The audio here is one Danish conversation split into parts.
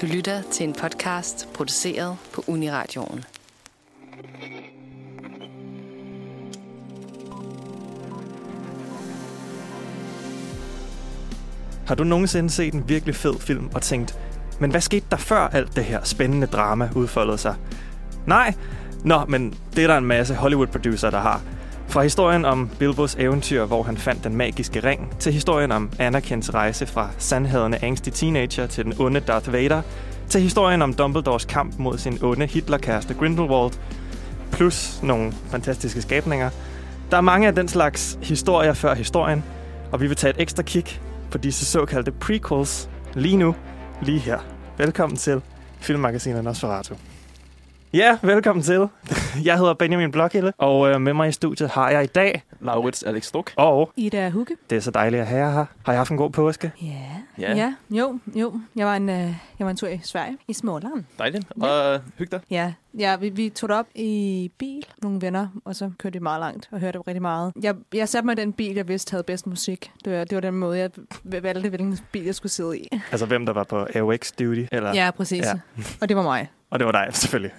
Du lytter til en podcast produceret på Uniradioen. Har du nogensinde set en virkelig fed film og tænkt, men hvad skete der før alt det her spændende drama udfoldede sig? Nej, nå, men det er der en masse Hollywood-producer, der har. Fra historien om Bilbos eventyr, hvor han fandt den magiske ring, til historien om Anakins rejse fra sandhedende angstig teenager til den onde Darth Vader, til historien om Dumbledores kamp mod sin onde Hitlerkæreste Grindelwald, plus nogle fantastiske skabninger. Der er mange af den slags historier før historien, og vi vil tage et ekstra kig på disse såkaldte prequels lige nu, lige her. Velkommen til Filmmagasinet Nosferatu. Ja, velkommen til. Jeg hedder Benjamin Blokhilde, og øh, med mig i studiet har jeg i dag, Laurits Alex Struk. og Ida Hugge. det er så dejligt at have jer her. Har I haft en god påske? Ja. Ja. ja. Jo, jo. Jeg var, en, øh, jeg var en tur i Sverige, i Småland. Dejligt. Og uh, hyg dig. Ja, ja vi, vi tog det op i bil, nogle venner, og så kørte vi meget langt og hørte rigtig meget. Jeg, jeg satte mig i den bil, jeg vidste havde bedst musik. Det var, det var den måde, jeg valgte, hvilken bil jeg skulle sidde i. Altså hvem der var på AOX duty? Eller? Ja, præcis. Ja. Og det var mig. Og det var dig, selvfølgelig.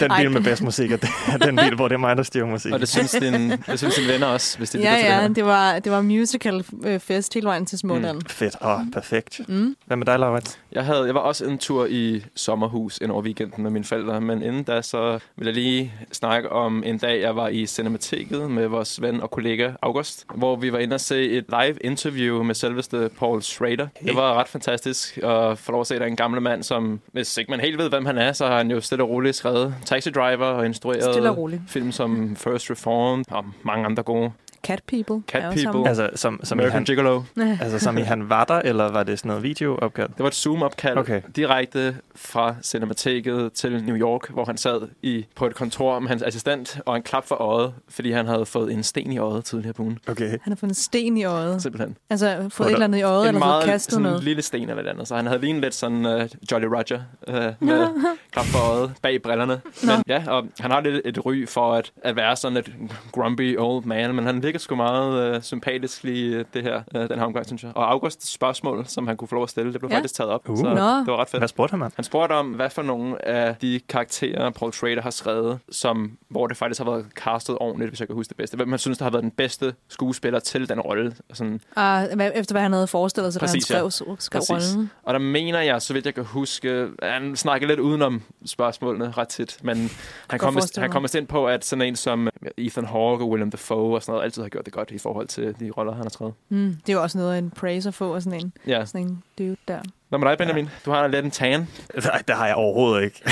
den bil med det- bedst musik, og det er den bil, hvor det er mig, der styrer musik. Og det synes, din, det synes dine venner også, hvis de lytter Ja, ja, det det var, det var musical øh, fest hele vejen til Småland. Fedt. Åh, oh, perfekt. Mm. Hvad med dig, Laurits? Jeg, havde, jeg var også en tur i sommerhus ind over weekenden med mine forældre, men inden da så vil jeg lige snakke om en dag, jeg var i Cinemateket med vores ven og kollega August, hvor vi var inde og se et live interview med selveste Paul Schrader. Hey. Det var ret fantastisk at få lov at se, der er en gammel mand, som, hvis ikke man helt ved, hvem han er, så har han jo stille og roligt skrevet Taxi Driver og instrueret og film som First Reformed og mange andre gode. Cat People. Cat er People. ham. Altså, som, som, American han, Gigolo. altså, som i han var der, eller var det sådan noget videoopkald? Det var et Zoom-opkald Okay. direkte fra Cinemateket til New York, hvor han sad i, på et kontor med hans assistent og en klap for øjet, fordi han havde fået en sten i øjet tidligere på ugen. Okay. Han har fået en sten i øjet. Simpelthen. Altså fået et eller andet i øjet, en eller fået meget kastet sådan en noget. lille sten eller et andet. Så han havde lignet lidt sådan uh, Jolly Roger uh, med klap for øjet bag brillerne. Nå. Men, ja, og han har lidt et ry for at, at være sådan et grumpy old man, men han virker sgu meget uh, sympatisk lige uh, det her, uh, den her omgang, synes jeg. Og Augusts spørgsmål, som han kunne få lov at stille, det blev Ja. faktisk taget op. Uh. Så Nå. det var ret fedt. Hvad spurgte han, mand? Han spurgte om, hvad for nogle af de karakterer, Paul Schrader har skrevet, som, hvor det faktisk har været castet ordentligt, hvis jeg kan huske det bedste. Hvem man synes, der har været den bedste skuespiller til den rolle. Sådan. Ah, hvad- efter hvad han havde forestillet sig, da han Præcis, ja. skrev, skrev Præcis. rollen. Og der mener jeg, så vidt jeg kan huske, han snakker lidt udenom spørgsmålene ret tit, men han kommer forestille han kommer ind på, at sådan en som Ethan Hawke og Willem Dafoe og sådan noget, altid har gjort det godt i forhold til de roller, han har skrevet. Mm, det er jo også noget af en praise at få af sådan en, Ja. sådan en dude der. Hvad med dig, Benjamin? Du har lidt en tan. Nej, det har jeg overhovedet ikke.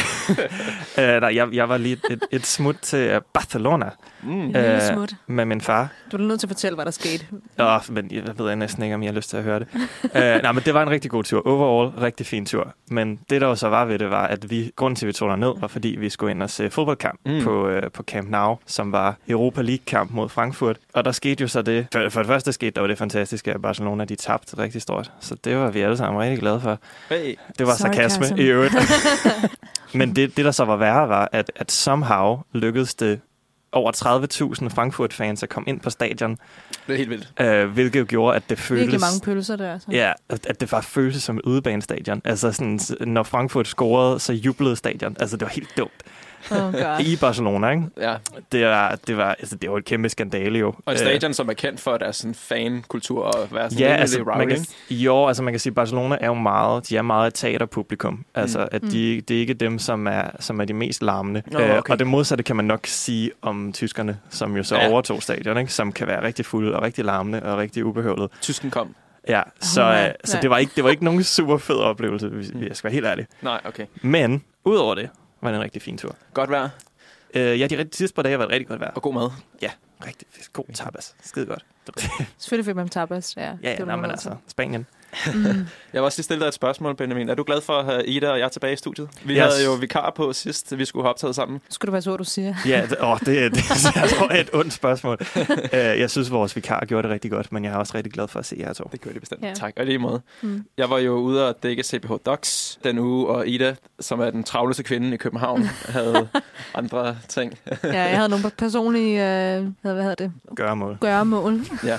uh, nej, jeg, jeg var lige et, et smut til uh, Barcelona Mm. Øh, lille smut. med min far. Du er nødt til at fortælle, hvad der skete. Åh, men jeg ved næsten ikke, om jeg har lyst til at høre det. uh, nej, men det var en rigtig god tur. Overall, rigtig fin tur. Men det, der jo så var ved det, var, at vi, grunden til, at vi tog ned, var fordi vi skulle ind og se fodboldkamp Mm. mm. på, uh, på Camp Nou, som var Europa League-kamp mod Frankfurt. Og der skete jo så det, for, for det første skete der jo det fantastiske, at Barcelona, de tabte rigtig stort. Så det var vi alle sammen rigtig glade for. Hey. Det var Sarcasm. sarkasme i øvrigt. Men det, det, der så var værre, var, at, at somehow lykkedes det over 30.000 Frankfurt-fans at komme ind på stadion, Det er helt vildt. øh, hvilket jo gjorde, at det Virkelig føltes... mange pølser der. Så. Ja, at at det var føltes som et udebanestadion. Altså sådan, når Frankfurt scorede, så jublede stadion. Altså, det var helt dumt. Oh God. I Barcelona, ikke? Ja. Det var, det var, altså, det var et kæmpe skandale jo. Og et Øh, stadion, som er kendt for deres sådan fan-kultur og være sådan Ja, rimelig altså, man kan, ikke? jo, altså man kan sige, at Barcelona er jo meget, de er meget et teaterpublikum. Altså, Mm. at de, det er ikke dem, som er, som er de mest larmende. Øh, okay. Og det modsatte kan man nok sige om tyskerne, som jo så Ja. overtog stadion, ikke? som kan være rigtig fulde og rigtig larmende og rigtig ubehøvlet. Tysken kom. Ja, så, øh, ja. så Ja. det var ikke, det var ikke nogen super fed oplevelse, hvis Mm. jeg skal være helt ærlig. Nej, okay. Men udover det, var det en rigtig fin tur. Godt vejr Øh, ja, de rigtig- sidste par dage har været rigtig godt vejr. og god mad. Rigtig god tapas. Skide godt. Selvfølgelig fik man tapas. Ja, Ja, Det ja var nej, men man altså, Spanien. Mm. Jeg vil også lige stille dig et spørgsmål, Benjamin. Er du glad for at have Ida og jeg tilbage i studiet? Vi Yes. havde jo vikar på sidst, vi skulle have optaget sammen. Skulle det være så, du siger? Ja, det, åh, det, det, det jeg tror, er et ondt spørgsmål. uh, jeg synes, vores vikar gjorde det rigtig godt, men jeg er også rigtig glad for at se jer to. Det gjorde det bestemt. Ja. Tak. Og i lige måde. Mm. Jeg var jo ude og dække CPH Docs den uge, og Ida, som er den travleste kvinde i København, havde andre ting. Ja, jeg havde nogle personlige, øh, hvad hedder det, Gør mål. gøremål. Ja,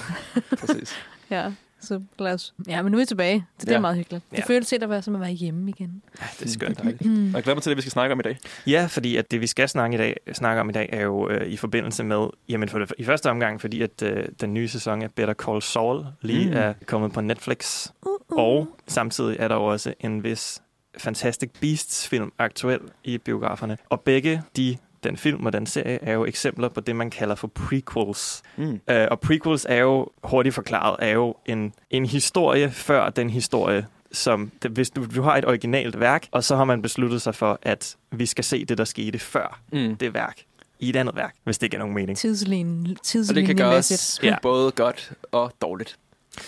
præcis. Ja. Så lad os... Ja, men nu er vi tilbage. Så det Ja. er meget hyggeligt. Det Ja. føles lidt at være som at være hjemme igen. Ja, det er skønt. Dejligt. Og jeg glæder mig til det, vi skal snakke om i dag. Ja, fordi at det, vi skal snakke, i dag, snakke om i dag, er jo øh, i forbindelse med, jamen for det, i første omgang, fordi at øh, den nye sæson af Better Call Saul lige Mm. mm. er kommet på Netflix. Uh, Og samtidig er der jo også en vis Fantastic Beasts film aktuel i biograferne. Og begge de den film og den serie er jo eksempler på det, man kalder for prequels. Mm. Uh, og prequels er jo, hurtigt forklaret, er jo en, en historie før den historie, som det, hvis du, du har et originalt værk, og så har man besluttet sig for, at vi skal se det, der skete før Mm. det værk, i et andet værk, hvis det giver nogen mening. Tidslinjen, Og det kan gøres ja. både godt og dårligt.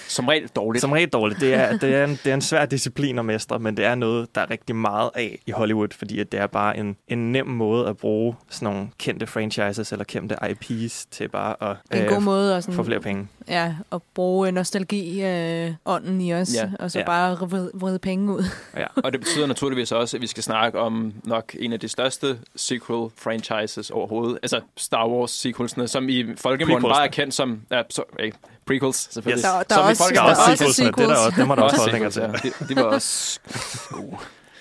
Som regel dårligt. Som regel dårligt. Det er, det, er en, det er en svær disciplin at mestre, men det er noget, der er rigtig meget af i Hollywood, fordi at det er bare en, en nem måde at bruge sådan nogle kendte franchises eller kendte IPs til bare at En god måde at, få sådan, flere penge. ja, at bruge nostalgi-ånden i os, Ja. og så Ja. bare vride, vride penge ud. Ja. Og det betyder naturligvis også, at vi skal snakke om nok en af de største sequel-franchises overhovedet. Altså Star Wars-sequelsene, som i folkemunden bare er kendt som... Ja, så, hey, prequels, selvfølgelig. Yes. Der- der som er i også- Der er også også sequelsene. Det er der sequels. også, dem er der også Også sequels, til. ja. De, de var også gode.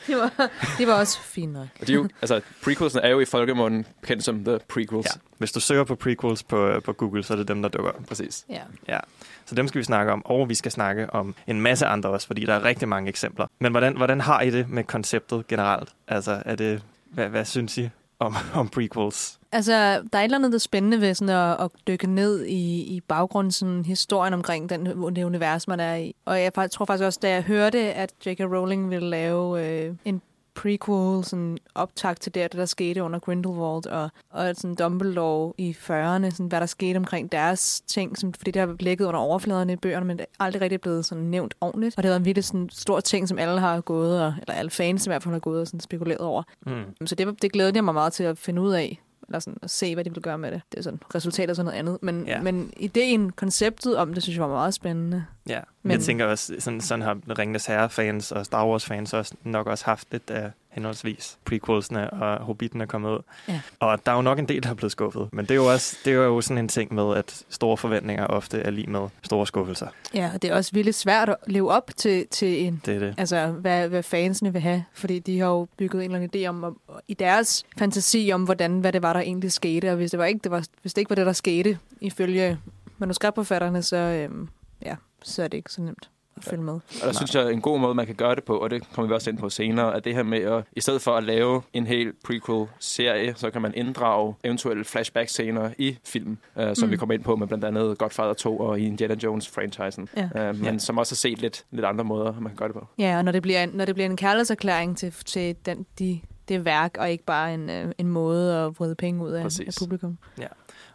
Det var, det var også fint nok. Og de er jo, altså, prequelsene er jo i folkemunden kendt som the prequels. Ja. Hvis du søger på prequels på, på Google, så er det dem, der dukker op. Præcis. Ja. Ja, så dem skal vi snakke om, og vi skal snakke om en masse andre også, fordi der er rigtig mange eksempler. Men hvordan, hvordan har I det med konceptet generelt? Altså, er det, hvad, hvad synes I om, om prequels? Altså, der er et eller andet, der er spændende ved sådan at, at dykke ned i, i baggrunden, sådan historien omkring den, det univers, man er i. Og jeg tror faktisk også, da jeg hørte, at J.K. Rowling ville lave øh, en prequel, sådan optag til det, det, der skete under Grindelwald, og, og sådan Dumbledore i 40'erne, sådan, hvad der skete omkring deres ting, som, fordi det har ligget under overfladerne i bøgerne, men det er aldrig rigtig blevet sådan nævnt ordentligt. Og det har været en virkelig sådan stor ting, som alle har gået, og, eller alle fans i hvert fald har gået og sådan spekuleret over. Mm. Så det, det glædede jeg mig meget til at finde ud af, eller sådan at se, hvad de vil gøre med det. Det er sådan resultatet af sådan noget andet. Men, Ja. men ideen, konceptet om det, synes jeg var meget spændende. Ja, men jeg tænker også, sådan, sådan har Ringenes Herre-fans og Star Wars-fans også nok også haft lidt af henholdsvis prequelsene og Hobbiten er kommet ud. Ja. Og der er jo nok en del, der er blevet skuffet. Men det er jo også det er jo sådan en ting med, at store forventninger ofte er lige med store skuffelser. Ja, og det er også virkelig svært at leve op til, til en, Det er det. altså, hvad, hvad fansene vil have. Fordi de har jo bygget en eller anden idé om, om, i deres fantasi om, hvordan, hvad det var, der egentlig skete. Og hvis det, var ikke, det var, hvis det ikke var det, der skete, ifølge manuskriptforfatterne, så, øhm, ja, så er det ikke så nemt at følge med. Og der synes jeg, en god måde, man kan gøre det på, og det kommer vi også ind på senere, er det her med, at i stedet for at lave en hel prequel-serie, så kan man inddrage eventuelle flashback-scener i film, uh, som Mm. vi kommer ind på med blandt andet Godfather 2 og i Indiana Jones-franchisen. Ja. Uh, men Ja. som også har set lidt, lidt andre måder, man kan gøre det på. Ja, og når det bliver en, når det bliver en kærlighedserklæring til, til den, de, det værk, og ikke bare en, øh, en måde at vride penge ud af, Præcis. af publikum.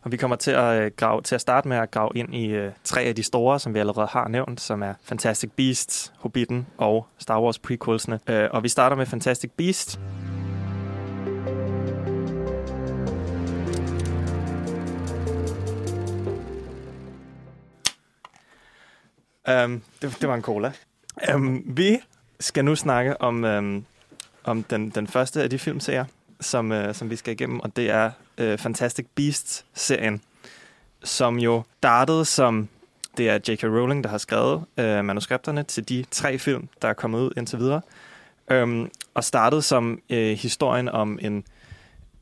Og vi kommer til at, øh, grave, til at starte med at grave ind i øh, tre af de store, som vi allerede har nævnt, som er Fantastic Beasts, Hobbiten og Star Wars prequelsene. Øh, og vi starter med Fantastic Beasts. Um, det, det var en cola. Um, vi skal nu snakke om, um, om den, den første af de filmserier, som, uh, som vi skal igennem, og det er øh, Fantastic Beasts-serien, som jo startede som... Det er J.K. Rowling, der har skrevet øh, manuskripterne til de tre film, der er kommet ud indtil videre, um, og startede som øh, historien om en,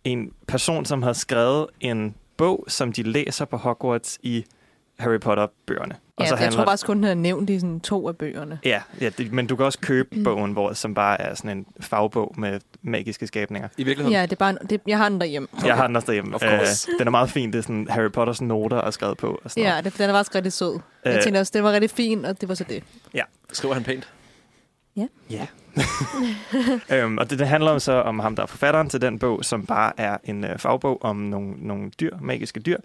en person, som har skrevet en bog, som de læser på Hogwarts i Harry Potter-bøgerne. Ja, jeg tror faktisk kun, den er nævnt i sådan to af bøgerne. Ja, ja det, men du kan også købe bogen, hvor, som bare er sådan en fagbog med magiske skabninger. I virkeligheden, Ja, det er bare, en- det, jeg har den derhjemme. Okay. Jeg har den også derhjemme. Of course. den er meget fin. Det er sådan Harry Potters noter er skrevet på. Og sådan Ja, det, den er faktisk rigtig sød. Jeg Øh. tænkte også, det var rigtig fint, og det var så det. skriver han pænt. Ja. øhm, og det, det handler jo så om ham, der er forfatteren til den bog, som bare er en øh, fagbog om nogle, nogle dyr, magiske dyr.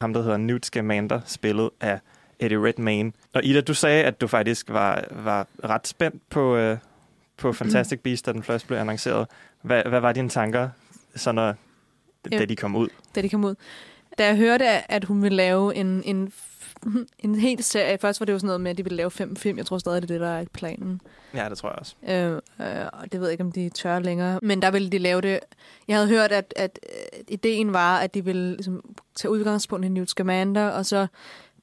Ham, der hedder Newt Scamander, spillet af Eddie Redmayne. Og Ida, du sagde, at du faktisk var, var ret spændt på, øh, på Fantastic Beasts, da den først blev annonceret. Hvad, hvad var dine tanker, så når, da Ja. de kom ud? da det kom ud. Da jeg hørte, at hun ville lave en, en, en hel serie, først var det jo sådan noget med, at de ville lave fem film. Jeg tror stadig, det er det, der er planen. Ja, det tror jeg også. Øh, øh, og det ved jeg ikke, om de tør længere. Men der ville de lave det. Jeg havde hørt, at, at øh, ideen var, at de ville ligesom, tage udgangspunkt i Newt Scamander, og så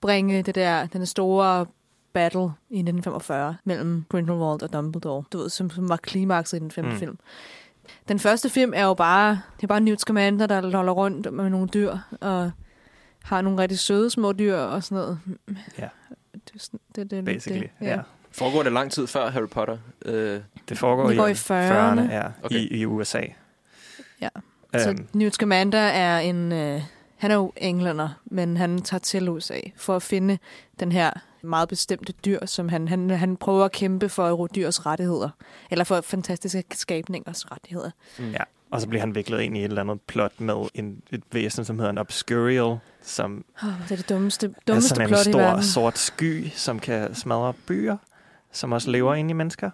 bringe det der, den store battle i 1945 mellem Grindelwald og Dumbledore, du ved, som, som var klimakset i den femte Mm. film. Den første film er jo bare, det er bare Newt Scamander, der loller rundt med nogle dyr, og har nogle rigtig søde små dyr og sådan noget. Ja. Det, er sådan- det, det, Basically, det, ja. Foregår det lang tid før Harry Potter? Øh, Det foregår Det går i 40'erne, 40'erne. ja, Okay. i, i USA. Ja. Så Øhm, Newt Scamander er en... Øh, han er jo englænder, men han tager til USA for at finde den her meget bestemte dyr, som han, han, han prøver at kæmpe for dyrs rettigheder. Eller for fantastiske skabningers rettigheder. ja. Og så bliver han viklet ind i et eller andet plot med en, et væsen, som hedder en obscurial, som Oh, det er det dummeste, er dummeste sådan en plot i stor sort sky, som kan smadre byer, som også lever inde i mennesker.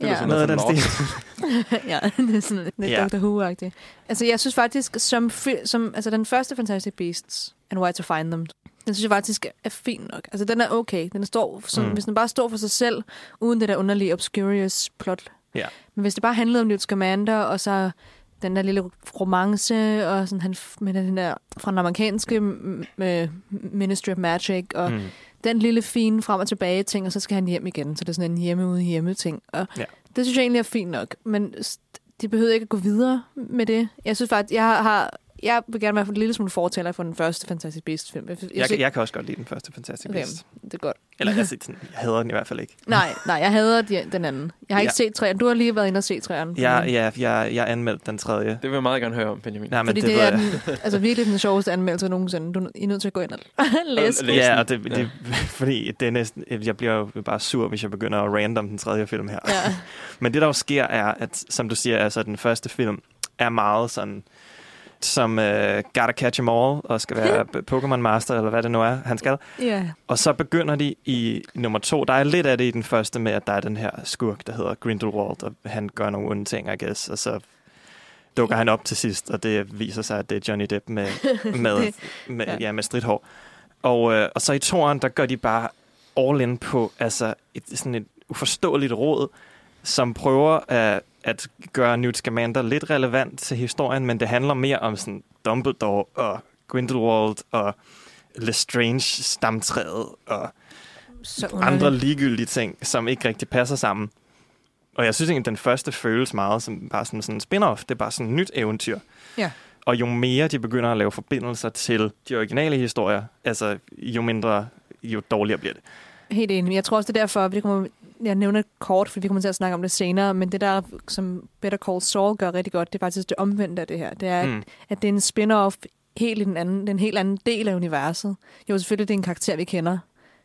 Eller Ja. sådan Noget af den stil. Ja, det er sådan lidt Ja. Dr. Who-agtigt. Altså, jeg synes faktisk, som, som altså, den første Fantastic Beasts, and Where to Find Them, den synes jeg faktisk er fin nok. Altså, den er okay. Den står, som, Mm. Hvis den bare står for sig selv, uden det der underlige obscurious plot. Ja. Men hvis det bare handlede om Newt Scamander, og så den der lille romance, og sådan han med den der fra den amerikanske med Ministry of Magic, og mm. Den lille fine frem og tilbage ting, og så skal han hjem igen. Så det er sådan en hjemme ude hjemme ting. Og Ja. det synes jeg egentlig er fint nok. Men de behøvede ikke at gå videre med det. Jeg synes faktisk, jeg har... Jeg vil gerne være en lille smule fortaler for den første Fantastic Beasts-film. Jeg, jeg, Jeg, synes, jeg kan også godt lide den første Fantastic Okay. Beasts. det er godt. Eller altså, sådan, jeg hader den i hvert fald ikke. Nej, nej, jeg hader de, den anden. Jeg har ikke Ja. set træerne. Du har lige været inde og se træerne. Jeg, ja, jeg, jeg anmeldte den tredje. Det vil jeg meget gerne høre om, Benjamin. Nej, men Fordi det, det, er jeg. den, altså virkelig den sjoveste anmeldelse nogensinde. Du I er nødt til at gå ind og læse. læse Ja, den. og det, det, fordi det er næsten, jeg bliver jo bare sur, hvis jeg begynder at random den tredje film her. Ja. Men det, der jo sker, er, at som du siger, altså den første film er meget sådan, som uh, gotta catch 'em all, og skal være Pokémon Master, eller hvad det nu er, han skal. ja. Og så begynder de i nummer to. Der er lidt af det i den første med, at der er den her skurk, der hedder Grindelwald, og han gør nogle onde ting, I guess. Og så dukker han op til sidst, og det viser sig, at det er Johnny Depp med, med, med, ja. ja, med stridthår. Og, øh, og så i toeren, der gør de bare all in på altså et, sådan et uforståeligt råd, som prøver at, at gøre Newt Scamander lidt relevant til historien, men det handler mere om sådan Dumbledore og Grindelwald og Lestrange stamtræet og Så andre ligegyldige ting, som ikke rigtig passer sammen. Og jeg synes egentlig, at den første føles meget som bare sådan, sådan en spin-off. Det er bare sådan et nyt eventyr. Ja. Og jo mere de begynder at lave forbindelser til de originale historier, altså jo mindre, jo dårligere bliver det. Helt enig. Jeg tror også, det er derfor, det kommer, jeg nævner kort, fordi vi kommer til at snakke om det senere, men det der, som Better Call Saul gør rigtig godt, det er faktisk det omvendte af det her. Det er, mm. Mm. at det er en spin-off helt i den anden, den helt anden del af universet. Jo, selvfølgelig det er en karakter, vi kender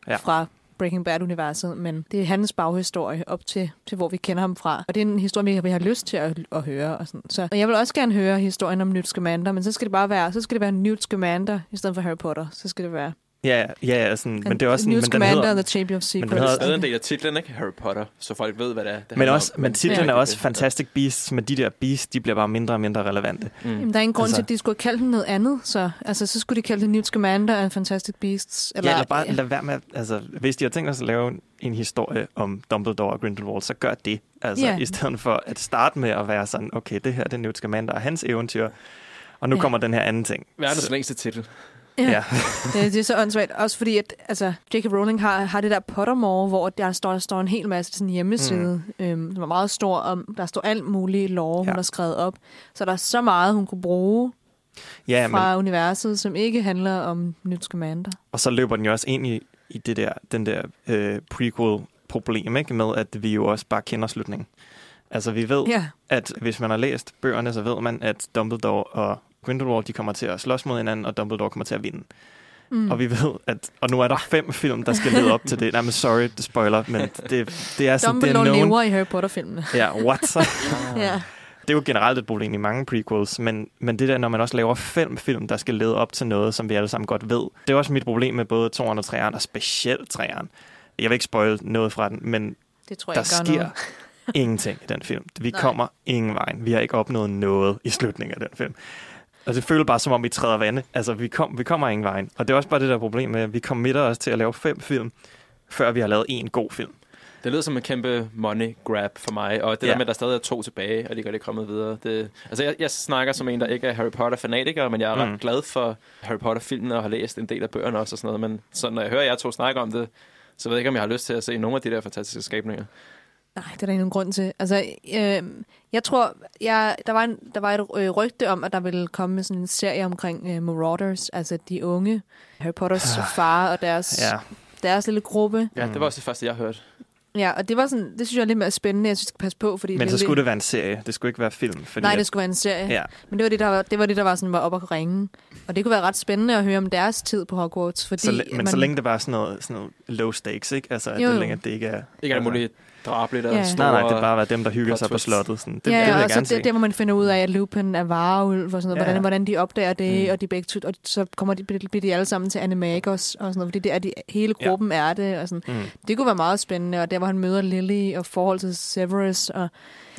Ja. fra Breaking Bad-universet, men det er hans baghistorie op til, til, hvor vi kender ham fra. Og det er en historie, vi har, vi har lyst til at, at høre. Og sådan. Så og jeg vil også gerne høre historien om Newt Scamander, men så skal det bare være, så skal det være Newt Scamander i stedet for Harry Potter. Så skal det være Ja, ja, ja sådan, men det er også sådan, Newt men den Scamander hedder, and the Champion of den Secrets. Det er hedder- stadig en del af titlen, ikke? Harry Potter, så folk ved, hvad det er. Det men, også, om. men titlen det er også. Fantastic Beasts, men de der beasts, de bliver bare mindre og mindre relevante. Mm. Jamen, der er ingen grund Altså- til, at de skulle have kaldt den noget andet. Så, altså, så skulle de kalde det Newt Scamander and Fantastic Beasts. Eller, ja, eller bare lad være med, altså, hvis de har tænkt sig at lave en, historie om Dumbledore og Grindelwald, så gør det. Altså, Ja. i stedet for at starte med at være sådan, okay, det her det er Newt Scamander og hans eventyr, og nu Ja. kommer den her anden ting. Verdens længste titel. Ja. Ja. det, det er så åndssvagt. Også fordi, at altså, J.K. Rowling har, har det der Pottermore, hvor der står, der står en hel masse sådan en hjemmeside, mm. øhm, som er meget stor, om der står alt muligt lore, hun Ja. har skrevet op. Så der er så meget, hun kunne bruge ja, ja, men, fra universet, som ikke handler om Newt Scamander. og så løber den jo også ind i, i det der, den der øh, prequel-problem, ikke? med at vi jo også bare kender slutningen. Altså, vi ved, Ja, at hvis man har læst bøgerne, så ved man, at Dumbledore og Grindelwald, de kommer til at slås mod hinanden, og Dumbledore kommer til at vinde. mm. Og vi ved, at og nu er der fem film, der skal lede op til det. Nej, men sorry, det spoiler, men det, det er sådan, det er Dumbledore known. lever i Harry Potter-filmene. Ja, what? Så, Ja. det er jo generelt et problem i mange prequels, men, men det der, når man også laver fem film, der skal lede op til noget, som vi alle sammen godt ved, det er også mit problem med både 2'eren og 3'eren, og specielt 3'eren. Jeg vil ikke spoil noget fra den, men Det tror jeg der gør sker noget. ingenting i den film. Vi Nej. kommer ingen vejen. Vi har ikke opnået noget i slutningen af den film. Og det føles bare som om, vi træder vande. Altså, vi, kom, vi kommer ingen vejen. Og det er også bare det der problem med, at vi committer os til at lave fem film, før vi har lavet en god film. Det lyder som en kæmpe money grab for mig, og det Ja. der med, at der stadig er to tilbage, og de godt er kommet videre. Det, altså, jeg, jeg snakker som en, der ikke er Harry Potter-fanatiker, men jeg er mm. Ret glad for Harry Potter-filmen og har læst en del af bøgerne også og sådan noget. Men så når jeg hører jer to snakke om det, Så jeg ved ikke, om jeg har lyst til at se nogle af de der fantastiske skabninger. Nej, det er der ingen grund til. Altså, øh, jeg tror, jeg, der, var en, der var et øh, rygte om, at der ville komme sådan en serie omkring øh, Marauders, altså de unge Harry Potters far og deres, Ja, deres lille gruppe. Ja, det var også det første, jeg hørte. Ja, og det var sådan, det synes jeg er lidt mere spændende. Jeg synes, vi skal passe på, fordi men det så er skulle lidt, det være en serie. Det skulle ikke være film. Fordi Nej, det skulle være en serie. Ja, Men det var det, der var, det var det, der var, sådan, var op at ringe. Og det kunne være ret spændende at høre om deres tid på Hogwarts. Fordi så, læ- men man, så længe det var sådan noget, sådan noget low stakes, ikke? Altså, at Jo, det, jo. længe, det ikke er... Ikke alt altså, muligt drabligt og Ja. store... Nej, nej, det er bare være dem, der hygger sig på slottet. Sådan. Det, ja, det vil ja, jeg og så det, der, hvor man finder ud af, at Lupin er vareulv og sådan noget, Ja, hvordan, ja. hvordan de opdager det, Mm. og de begge to, og så kommer de, bliver de alle sammen til Animagos og sådan noget, fordi det er de, hele Ja. gruppen er det, og sådan. Mm. Det kunne være meget spændende, og der, hvor han møder Lily og forhold til Severus, og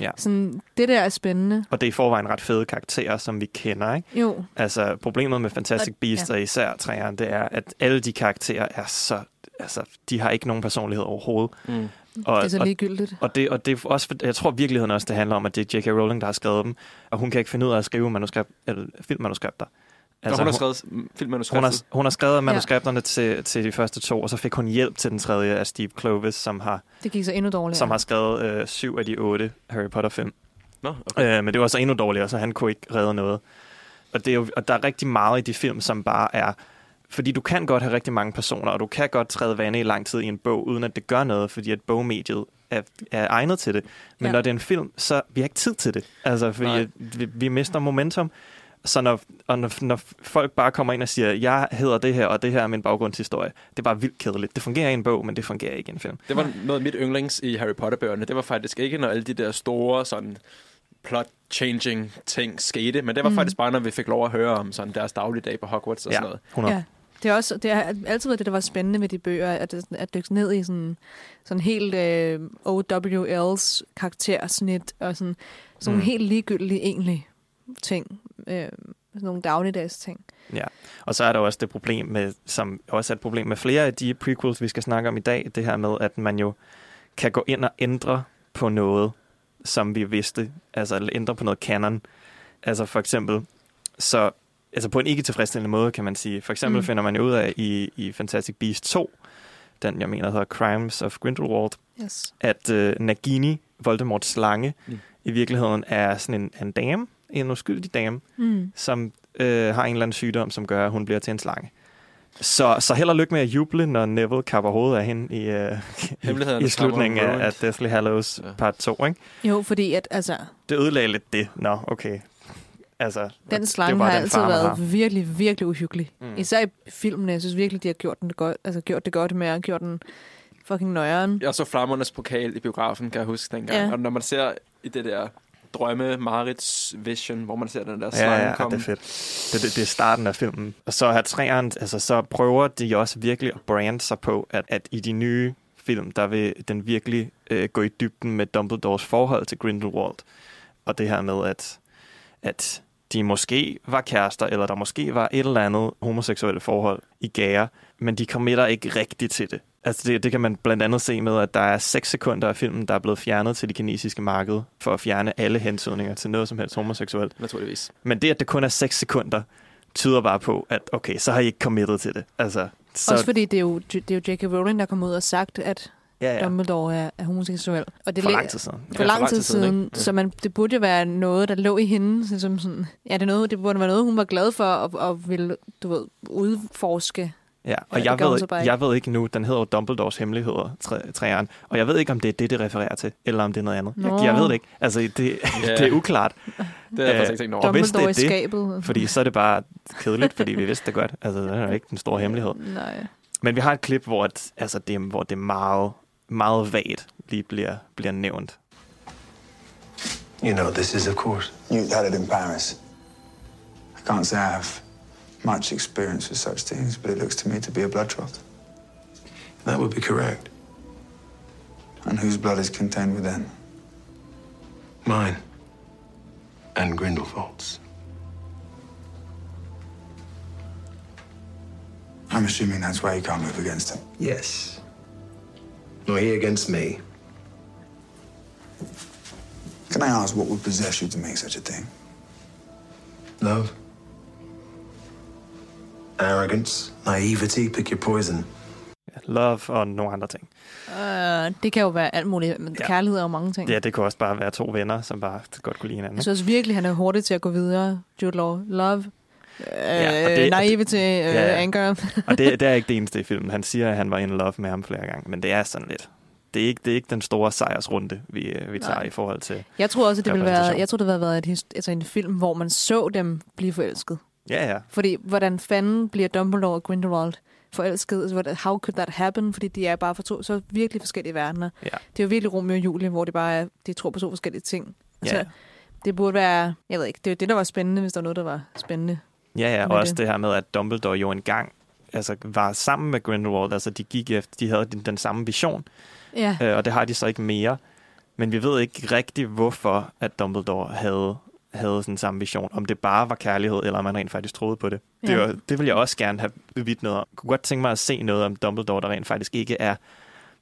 Ja. sådan, det der er spændende. Og det er i forvejen ret fede karakterer, som vi kender, ikke? Jo, Altså, problemet med Fantastic Og- Beasts, og især træerne, det er, at alle de karakterer er så... Altså, de har ikke nogen personlighed overhovedet. Mm. Og, det er så og, ligegyldigt. og, det, og det er også, jeg tror virkeligheden også, det handler om, at det er J.K. Rowling, der har skrevet dem, og hun kan ikke finde ud af at skrive manuskript, eller filmmanuskripter. Altså, hun har skrevet filmmanuskriptet. hun, har, hun har skrevet manuskripterne til, til de første to, og så fik hun hjælp til den tredje af Steve Kloves, som har, Det gik så endnu dårligere. som har skrevet øh, syv af de otte Harry Potter-film. Nå, okay. Øh, men det var så endnu dårligere, så han kunne ikke redde noget. Og, det er jo, og der er rigtig meget i de film, som bare er... Fordi du kan godt have rigtig mange personer, og du kan godt træde vande i lang tid i en bog, uden at det gør noget, fordi at bogmediet er, er egnet til det. Men Ja. når det er en film, så vi har ikke tid til det. Altså, fordi at vi, vi mister momentum. Så når, og når, når folk bare kommer ind og siger, jeg hedder det her, og det her er min baggrundshistorie, det er bare vildt kedeligt. Det fungerer i en bog, men det fungerer ikke i en film. Det var noget af mit yndlings i Harry Potter-bøgerne. Det var faktisk ikke, når alle de der store sådan plot-changing ting skete, men det var mm. faktisk bare, når vi fik lov at høre om sådan deres dagligdag på Hogwarts og Ja, sådan noget. 100. Ja. Det er også det har altid været det, der var spændende med de bøger, at, at dykke ned i sådan, sådan helt øh, OWL's karaktersnit, og sådan, sådan Mm. helt ligegyldige egentlig ting. Øh, sådan nogle dagligdags ting. Ja, og så er der også det problem med, som også er et problem med flere af de prequels, vi skal snakke om i dag, det her med, at man jo kan gå ind og ændre på noget, som vi vidste, altså ændre på noget canon. Altså for eksempel, så altså på en ikke tilfredsstillende måde, kan man sige. For eksempel Mm. finder man jo ud af i, i Fantastic Beasts 2, den jeg mener hedder Crimes of Grindelwald, Yes. at øh, Nagini, Voldemorts slange, Mm. i virkeligheden er sådan en, en dame, en uskyldig dame, Mm. som øh, har en eller anden sygdom, som gør, at hun bliver til en slange. Så, så held og lykke med at juble, når Neville kapper hovedet af hende i, øh, i, Hemmelighederne i slutningen af, af. Deathly Hallows Ja. part 2. Ikke? Jo, fordi at, altså, Det ødelagde lidt det. Nå, okay. Altså, den slange har den altid far, været har. virkelig, virkelig uhyggelig. Mm. Især i filmene. Jeg synes virkelig, de har gjort, den det godt, altså, gjort det godt med at gjort den fucking nøjeren. Jeg så Flammernes pokal i biografen, kan jeg huske dengang. Ja. Og når man ser i det der drømme Marits vision, hvor man ser den der slange Ja, ja, ja, komme. det er fedt. Det, det, det er starten af filmen. Og så har træeren, altså så prøver de også virkelig at brande sig på, at, at i de nye film, der vil den virkelig øh, gå i dybden med Dumbledores forhold til Grindelwald. Og det her med, at, at de måske var kærester, eller der måske var et eller andet homoseksuelle forhold i gære, men de committer ikke rigtigt til det. Altså det, det kan man blandt andet se med, at der er 6 sekunder af filmen, der er blevet fjernet til det kinesiske marked, for at fjerne alle hensydninger til noget som helst homoseksuelt. Naturligvis. Men det, at det kun er 6 sekunder, tyder bare på, at okay, så har I ikke committet til det. Altså, så, Også fordi det er jo, det er jo J.K. Rowling, der kom ud og sagt, at ja, ja. Dumbledore er, er homoseksuel. Og det for lang tid siden. For Ja, lang tid siden, ikke? så man, det burde jo være noget, der lå i hende. Som sådan, ja, det, er noget, det burde være noget, hun var glad for og, og ville, du ved, udforske. Ja, og Ja, jeg, ved, så jeg ved ikke nu, den hedder jo Dumbledores Hemmeligheder, træ- træeren, og jeg ved ikke, om det er det, det refererer til, eller om det er noget andet. Jeg, Nå. jeg ved det ikke. Altså, det, Ja. det er uklart, Det har jeg Øh, faktisk ikke tænkt over. Og hvis det er det, skabet. fordi så er det bare kedeligt, fordi vi vidste det godt. Altså, det er jo ikke den store hemmelighed. Nej. Men vi har et klip, hvor, at, altså, det, hvor det er meget, meget vagt lige bliver, bliver nævnt. You know, this is, of course. You had it in Paris. I can't say I have much experience with such things, but it looks to me to be a blood trough. That would be correct. And whose blood is contained within? Mine. And Grindelwald's. I'm assuming that's why you can't move against him. Yes. Nor he against me. Can I ask what would possess you to make such a thing? Love. Arrogance. Naivety. Pick your poison. love og nogle andre ting. Uh, det kan jo være alt muligt. Men Ja. Kærlighed er jo mange ting. Ja, det kunne også bare være to venner, som bare godt kunne lide hinanden. Jeg synes virkelig, han er hurtig til at gå videre. Jude Law. Love. Ja, og ja, det- naivete, uh, ja. ja. anger. Og det, det er ikke det eneste i filmen. Han siger, at han var in love med ham flere gange, men det er sådan lidt... Det er ikke, det er ikke den store sejrsrunde, vi, øh, vi tager Nej. i forhold til... Jeg tror også, det ville være, jeg tror, det have været et, altså en film, hvor man så dem blive forelsket. Ja, ja. Fordi, hvordan fanden bliver Dumbledore og Grindelwald forelsket? Altså, how could that happen? Fordi de er bare for to så virkelig forskellige verdener. Ja. Det er jo virkelig Romeo og Julie, hvor de bare er, de tror på så forskellige ting. Altså, Ja, Det burde være, jeg ved ikke, det er det, der var spændende, hvis der var noget, der var spændende. Ja, ja. og også det. det her med, at Dumbledore jo engang altså, var sammen med Grindelwald. Altså, de gik efter, de havde den, den samme vision, Ja, øh, og det har de så ikke mere. Men vi ved ikke rigtig, hvorfor at Dumbledore havde, havde sådan samme vision. Om det bare var kærlighed, eller om man rent faktisk troede på det. Det, Ja. var, det vil jeg også gerne have vidt noget om. Jeg kunne godt tænke mig at se noget om Dumbledore, der rent faktisk ikke er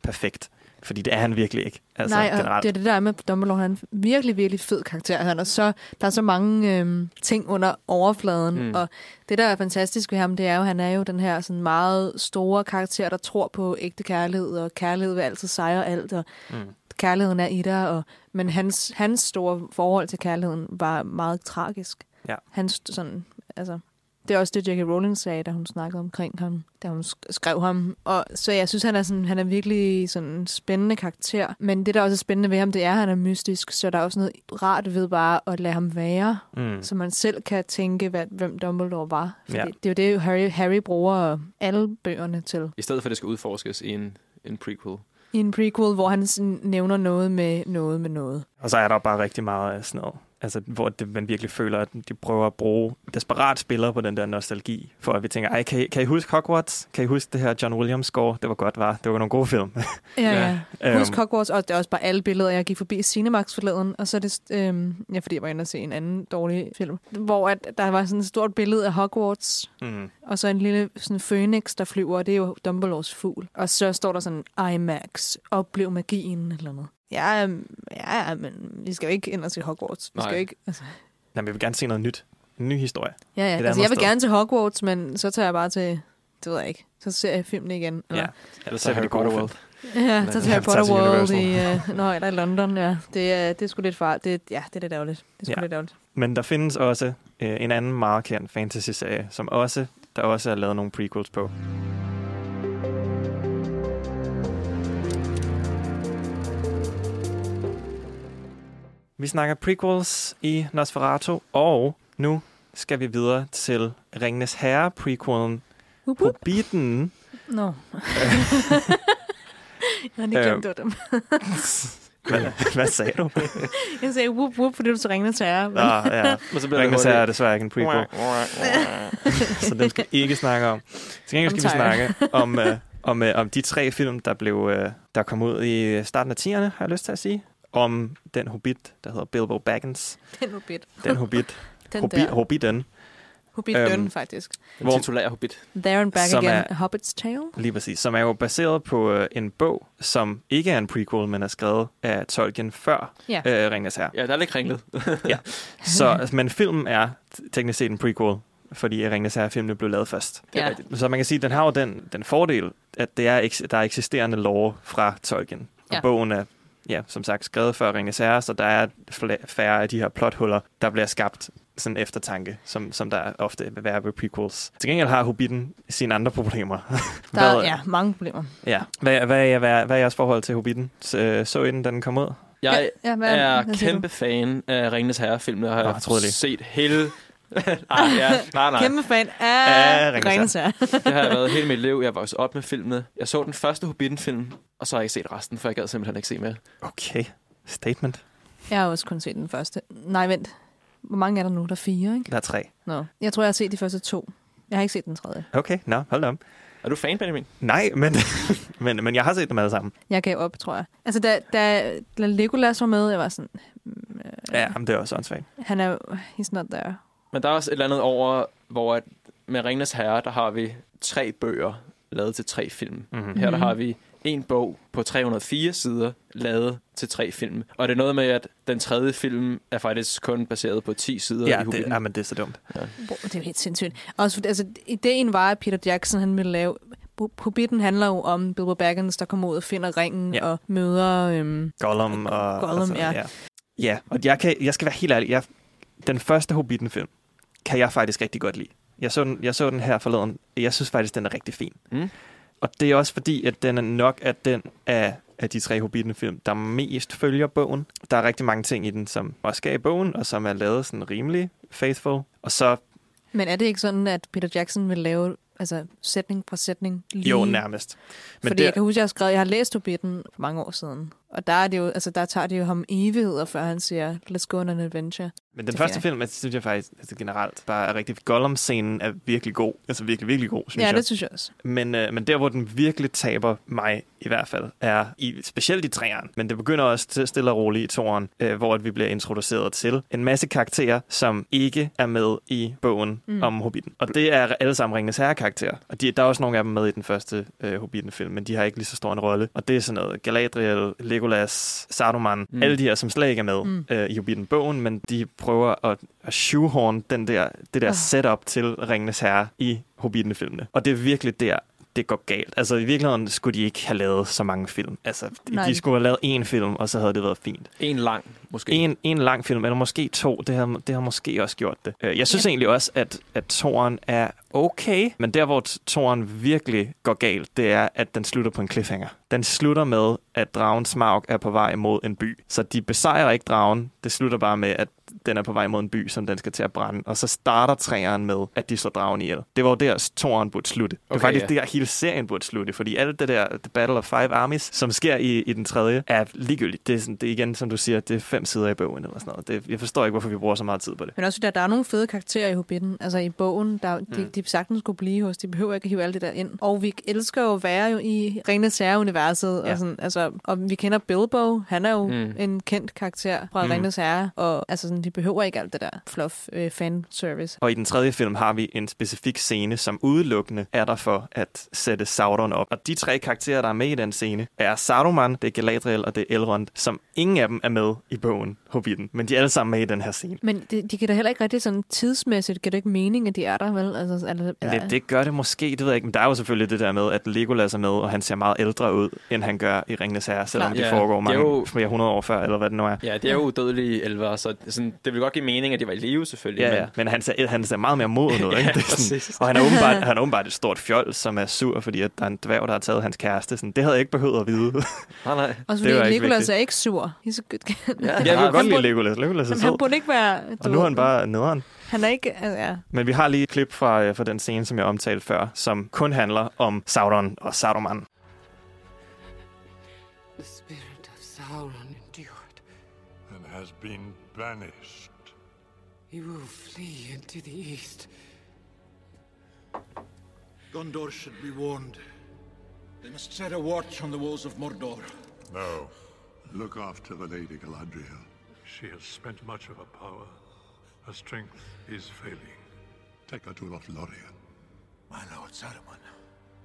perfekt. Fordi det er han virkelig ikke. Altså, Nej, og generelt. det er det der med Dumbledore, han er en virkelig, virkelig fed karakter. Han er så, der er så mange øhm, ting under overfladen, Mm. og det, der er fantastisk ved ham, det er jo, han er jo den her sådan meget store karakter, der tror på ægte kærlighed, og kærlighed vil altid sejre alt, og Mm. kærligheden er i dig, og, men hans, hans store forhold til kærligheden var meget tragisk. Ja. Hans sådan, altså, det er også det, J.K. Rowling sagde, da hun snakkede omkring ham, da hun sk- skrev ham. Og, så jeg synes, han er, sådan, han er virkelig sådan en spændende karakter. Men det, der også er spændende ved ham, det er, at han er mystisk. Så der er også noget rart ved bare at lade ham være. Mm. Så man selv kan tænke, hvad, hvem Dumbledore var. Fordi Ja. Det er jo det, Harry, Harry bruger alle bøgerne til. I stedet for, at det skal udforskes i en, en prequel. I en prequel, hvor han sådan nævner noget med noget med noget. Og så er der bare rigtig meget af sådan noget. Altså, hvor det, man virkelig føler, at de prøver at bruge desperat spillere på den der nostalgi, for at vi tænker, ej, kan I, kan I huske Hogwarts? Kan I huske det her John Williams score? Det var godt, var. Det var nogle gode film. Ja, Ja. ja. Husk Øhm, Hogwarts, og det er også bare alle billeder. Jeg gik forbi Cinemax forleden, og så er det, øhm, ja, fordi jeg var inde og se en anden dårlig film, hvor at der var sådan et stort billede af Hogwarts, mm. og så en lille sådan phoenix, der flyver, og det er jo Dumbledores fugl. Og så står der sådan, IMAX, oplev magien, eller noget. Ja, ja, men vi skal jo ikke ind og se Hogwarts. Vi Nej. skal jo ikke, altså, Jamen, vi vil gerne se noget nyt. En ny historie. ja, ja. Et Altså, jeg vil sted. gerne til Hogwarts, men så tager jeg bare til, det ved jeg ikke, så ser jeg filmen igen. Ja. Ellers ser er vi Harry Potter. World. Ja, Men- så til Ja, Harry tager Potter World i, uh, nå, eller i London, ja. Det, er, det er sgu lidt far. Det, ja, det er lidt ærgerligt. Det er sgu Ja. lidt ærgerligt. Men der findes også øh, en anden meget kendt fantasy-serie, som også, der også er lavet nogle prequels på. Vi snakker prequels i Nosferatu, og nu skal vi videre til Ringnes Herre prequelen wup. Hobbiten. Nå. jeg har lige glemt, dem. Hvad, hvad sagde du? Jeg sagde whoop whoop, fordi du så ringede til jer. Men... Ah, ja. Men så bliver Ringnes det Herre er desværre ikke en prequel. så den skal ikke snakke om. Til gengæld skal vi snakke om, øh, om, øh, om de tre film, der blev øh, der kom ud i starten af 10'erne, har jeg lyst til at sige. Om den hobbit, der hedder Bilbo Baggins. Den hobbit. Den hobbit. Den Hobbi, der. Hobbiten. Hobbit Øhm, faktisk. Den Hvor- titulære hobbit. There and back som again. er- A Hobbit's Tale. Lige præcis. Som er jo baseret på øh, en bog, som ikke er en prequel, men er skrevet af Tolkien før Ja. øh, Ringnes Herre. Ja, der er lidt kringlet. Så, men filmen er teknisk set en prequel, fordi Ringnes Herre-filmene blev lavet først. Ja. Så man kan sige, at den har jo den, den fordel, at det er, der er eksisterende lore fra Tolkien. Og Ja. bogen er, ja, som sagt, skrevet før Ringens Herre, så der er færre af de her plothuller, der bliver skabt sådan eftertanke, som, som der ofte vil være ved prequels. Til gengæld har Hobbiten sine andre problemer. Der er ja, mange problemer. ja. Hvad, hvad, er, hvad, hvad er jeres forhold til Hobbiten? Så, så I den, kom ud? Jeg ja, ja, hvad, er hvad kæmpe fan af Ringenes Herre-filmene, og har Nå, set hele... nej, ja, nej, nej. Kæmpe fan Af Herre. Det har jeg været hele mit liv. Jeg voksede op med filmene. Jeg så den første Hobbiten-film, og så har jeg ikke set resten, for jeg gad simpelthen ikke se mere. Okay. Statement. Jeg har også kun set den første. Nej, vent. Hvor mange er der nu? Der er fire, ikke? Der er tre. Nå. Jeg tror, jeg har set de første to. Jeg har ikke set den tredje. Okay, nå, hold da op. Er du fan, Benjamin? Nej, men, men, men jeg har set dem alle sammen. Jeg gav op, tror jeg. Altså, da, da, da Legolas var med, jeg var sådan... mm, øh, Ja, men det er også åndssvagt. Han er... He's not there. Men der er også et eller andet over, hvor at med Ringenes Herre, der har vi tre bøger lavet til tre film. Mm-hmm. Her der Mhm. har vi en bog på 304 sider, lavet til tre film. Og det er noget med, at den tredje film er faktisk kun baseret på 10 sider i Ja, det, Hobbiten. ja, men det er så dumt. Bro, Det er jo helt sindssygt. Også, altså, ideen var, at Peter Jackson han ville lave Hobbiten handler jo om Bilbo Baggins, der kommer ud og finder ringen Ja. ja. og møder... Øhm, Gollum og... Gollum, og så- ja. ja. Ja, og jeg, kan, jeg skal være helt ærlig. Jeg, den første Hobbiten-film kan jeg faktisk rigtig godt lide. Jeg så, den, jeg så den her forleden. Jeg synes faktisk, den er rigtig fin. Mm. Og det er også fordi, at den er nok af den af, af de tre Hobbiten-film, der mest følger bogen. Der er rigtig mange ting i den, som også er i bogen, og som er lavet sådan rimelig faithful. Og så, men er det ikke sådan, at Peter Jackson vil lave altså, sætning for sætning lige... jo nærmest. Men Fordi der- jeg kan huske, jeg har skrevet, jeg har læst Hobbiten for mange år siden. Og der, er det jo, altså, der tager det jo ham evigheder, før han siger, let's go on an adventure. Men den Det første film, altså, synes jeg faktisk altså, generelt bare er rigtig... Gollum-scenen er virkelig god. Altså virkelig, virkelig god, synes ja, jeg. det synes jeg også. Men, øh, men der, hvor den virkelig taber mig i hvert fald, er i, specielt i træerne. Men det begynder også til stille og roligt i toren, øh, hvor at vi bliver introduceret til en masse karakterer, som ikke er med i bogen mm. Om Hobbiten. Og det er alle sammen Ringens Herre-karakterer. Og de, der er også nogle af dem med i den første øh, Hobbiten-film, men de har ikke lige så stor en rolle. Og det er sådan noget Galadriel, Legolas, Saruman, mm. Alle de her, som slet ikke er med mm. Øh, i Hobbiten-bogen, men de prøver at, at shoehorn den der, det der Ah. setup til Ringenes Herre i Hobbiten-filmene. Og det er virkelig der, det går galt. Altså i virkeligheden skulle de ikke have lavet så mange film. Altså Nej. de skulle have lavet én film, og så havde det været fint. En lang, måske. En, en lang film, eller måske to, det har, det har måske også gjort det. Øh, Jeg synes Ja. egentlig også, at, at toren er okay, men der, hvor toren virkelig går galt, det er, at den slutter på en cliffhanger. Den slutter med, at dragen Smaug er på vej mod en by. Så de besejrer ikke dragen. Det slutter bare med, at den er på vej mod en by, som den skal til at brænde. Og så starter træeren med, at de slår dragen ihjel. Det var jo der, toren burde slutte. Det var Okay, faktisk ja. der, hele serien burde slutte, fordi alt det der The Battle of Five Armies, som sker i, i den tredje, er ligegyldigt. Det er, sådan, det er igen, som du siger, det er fem sider i bogen eller sådan noget. Det, jeg forstår ikke, hvorfor vi bruger så meget tid på det. Men også, der, der er nogle fede karakterer i Hobbiten. Altså i bogen, der, de, Mm. de sagtens skulle blive hos. De behøver ikke at hive alt det der ind. Og vi elsker jo at være jo i Ringenes Herre-universet. Ja. Og, sådan, altså, og vi kender Bilbo. Han er jo Mm. en kendt karakter fra Mm. Ringenes Herre. Og altså, sådan, de behøver ikke alt det der fluff øh, fanservice. Og i den tredje film har vi en specifik scene, som udelukkende er der for at sætte Sauron op. Og de tre karakterer, der er med i den scene, er Saruman, det er Galadriel og det er Elrond, som ingen af dem er med i bogen Hobbiten. Men de er alle sammen med i den her scene. Men de, de giver da heller ikke rigtig sådan tidsmæssigt, giver det ikke mening, at de er der, vel? Altså, eller, Det, det gør det måske, det ved jeg ikke. Men der er jo selvfølgelig det der med, at Legolas er med, og han ser meget ældre ud, end han gør i Ringenes Herre, selvom Klart. det Ja, foregår det er mange jo- flere hundrede år før, eller hvad det nu er. Ja, det er jo udødelige elver, så sådan, det vil godt give mening, at de var i live selvfølgelig. Ja, men, ja. Men han ser, han ser meget mere moden ud, Ja, ikke? Det er sådan, præcis. og han er, åbenbart, han er åbenbart et stort fjold, som er sur, fordi at der er en dværg, der har taget hans kæreste. Sådan, det havde jeg ikke behøvet at vide. Nej, nej. Også det var fordi ikke Legolas vigtigt. er ikke sur. He's a good guy. Ja, Jeg kan han godt lide burde- Legolas. Legolas er Jamen, han burde ikke være... Og nu er han bare nederen. Han er ikke... Altså, ja. Men vi har lige et klip fra, øh, fra den scene, som jeg omtalte før, som kun handler om Sauron og Saruman. The spirit of Sauron endured. and has been banished. He will flee into the east. Gondor should be warned. They must set a watch on the walls of Mordor. No. Look after the Lady Galadriel. She has spent much of her power. Her strength is failing. Take her to Lothlorien. My lord Saruman,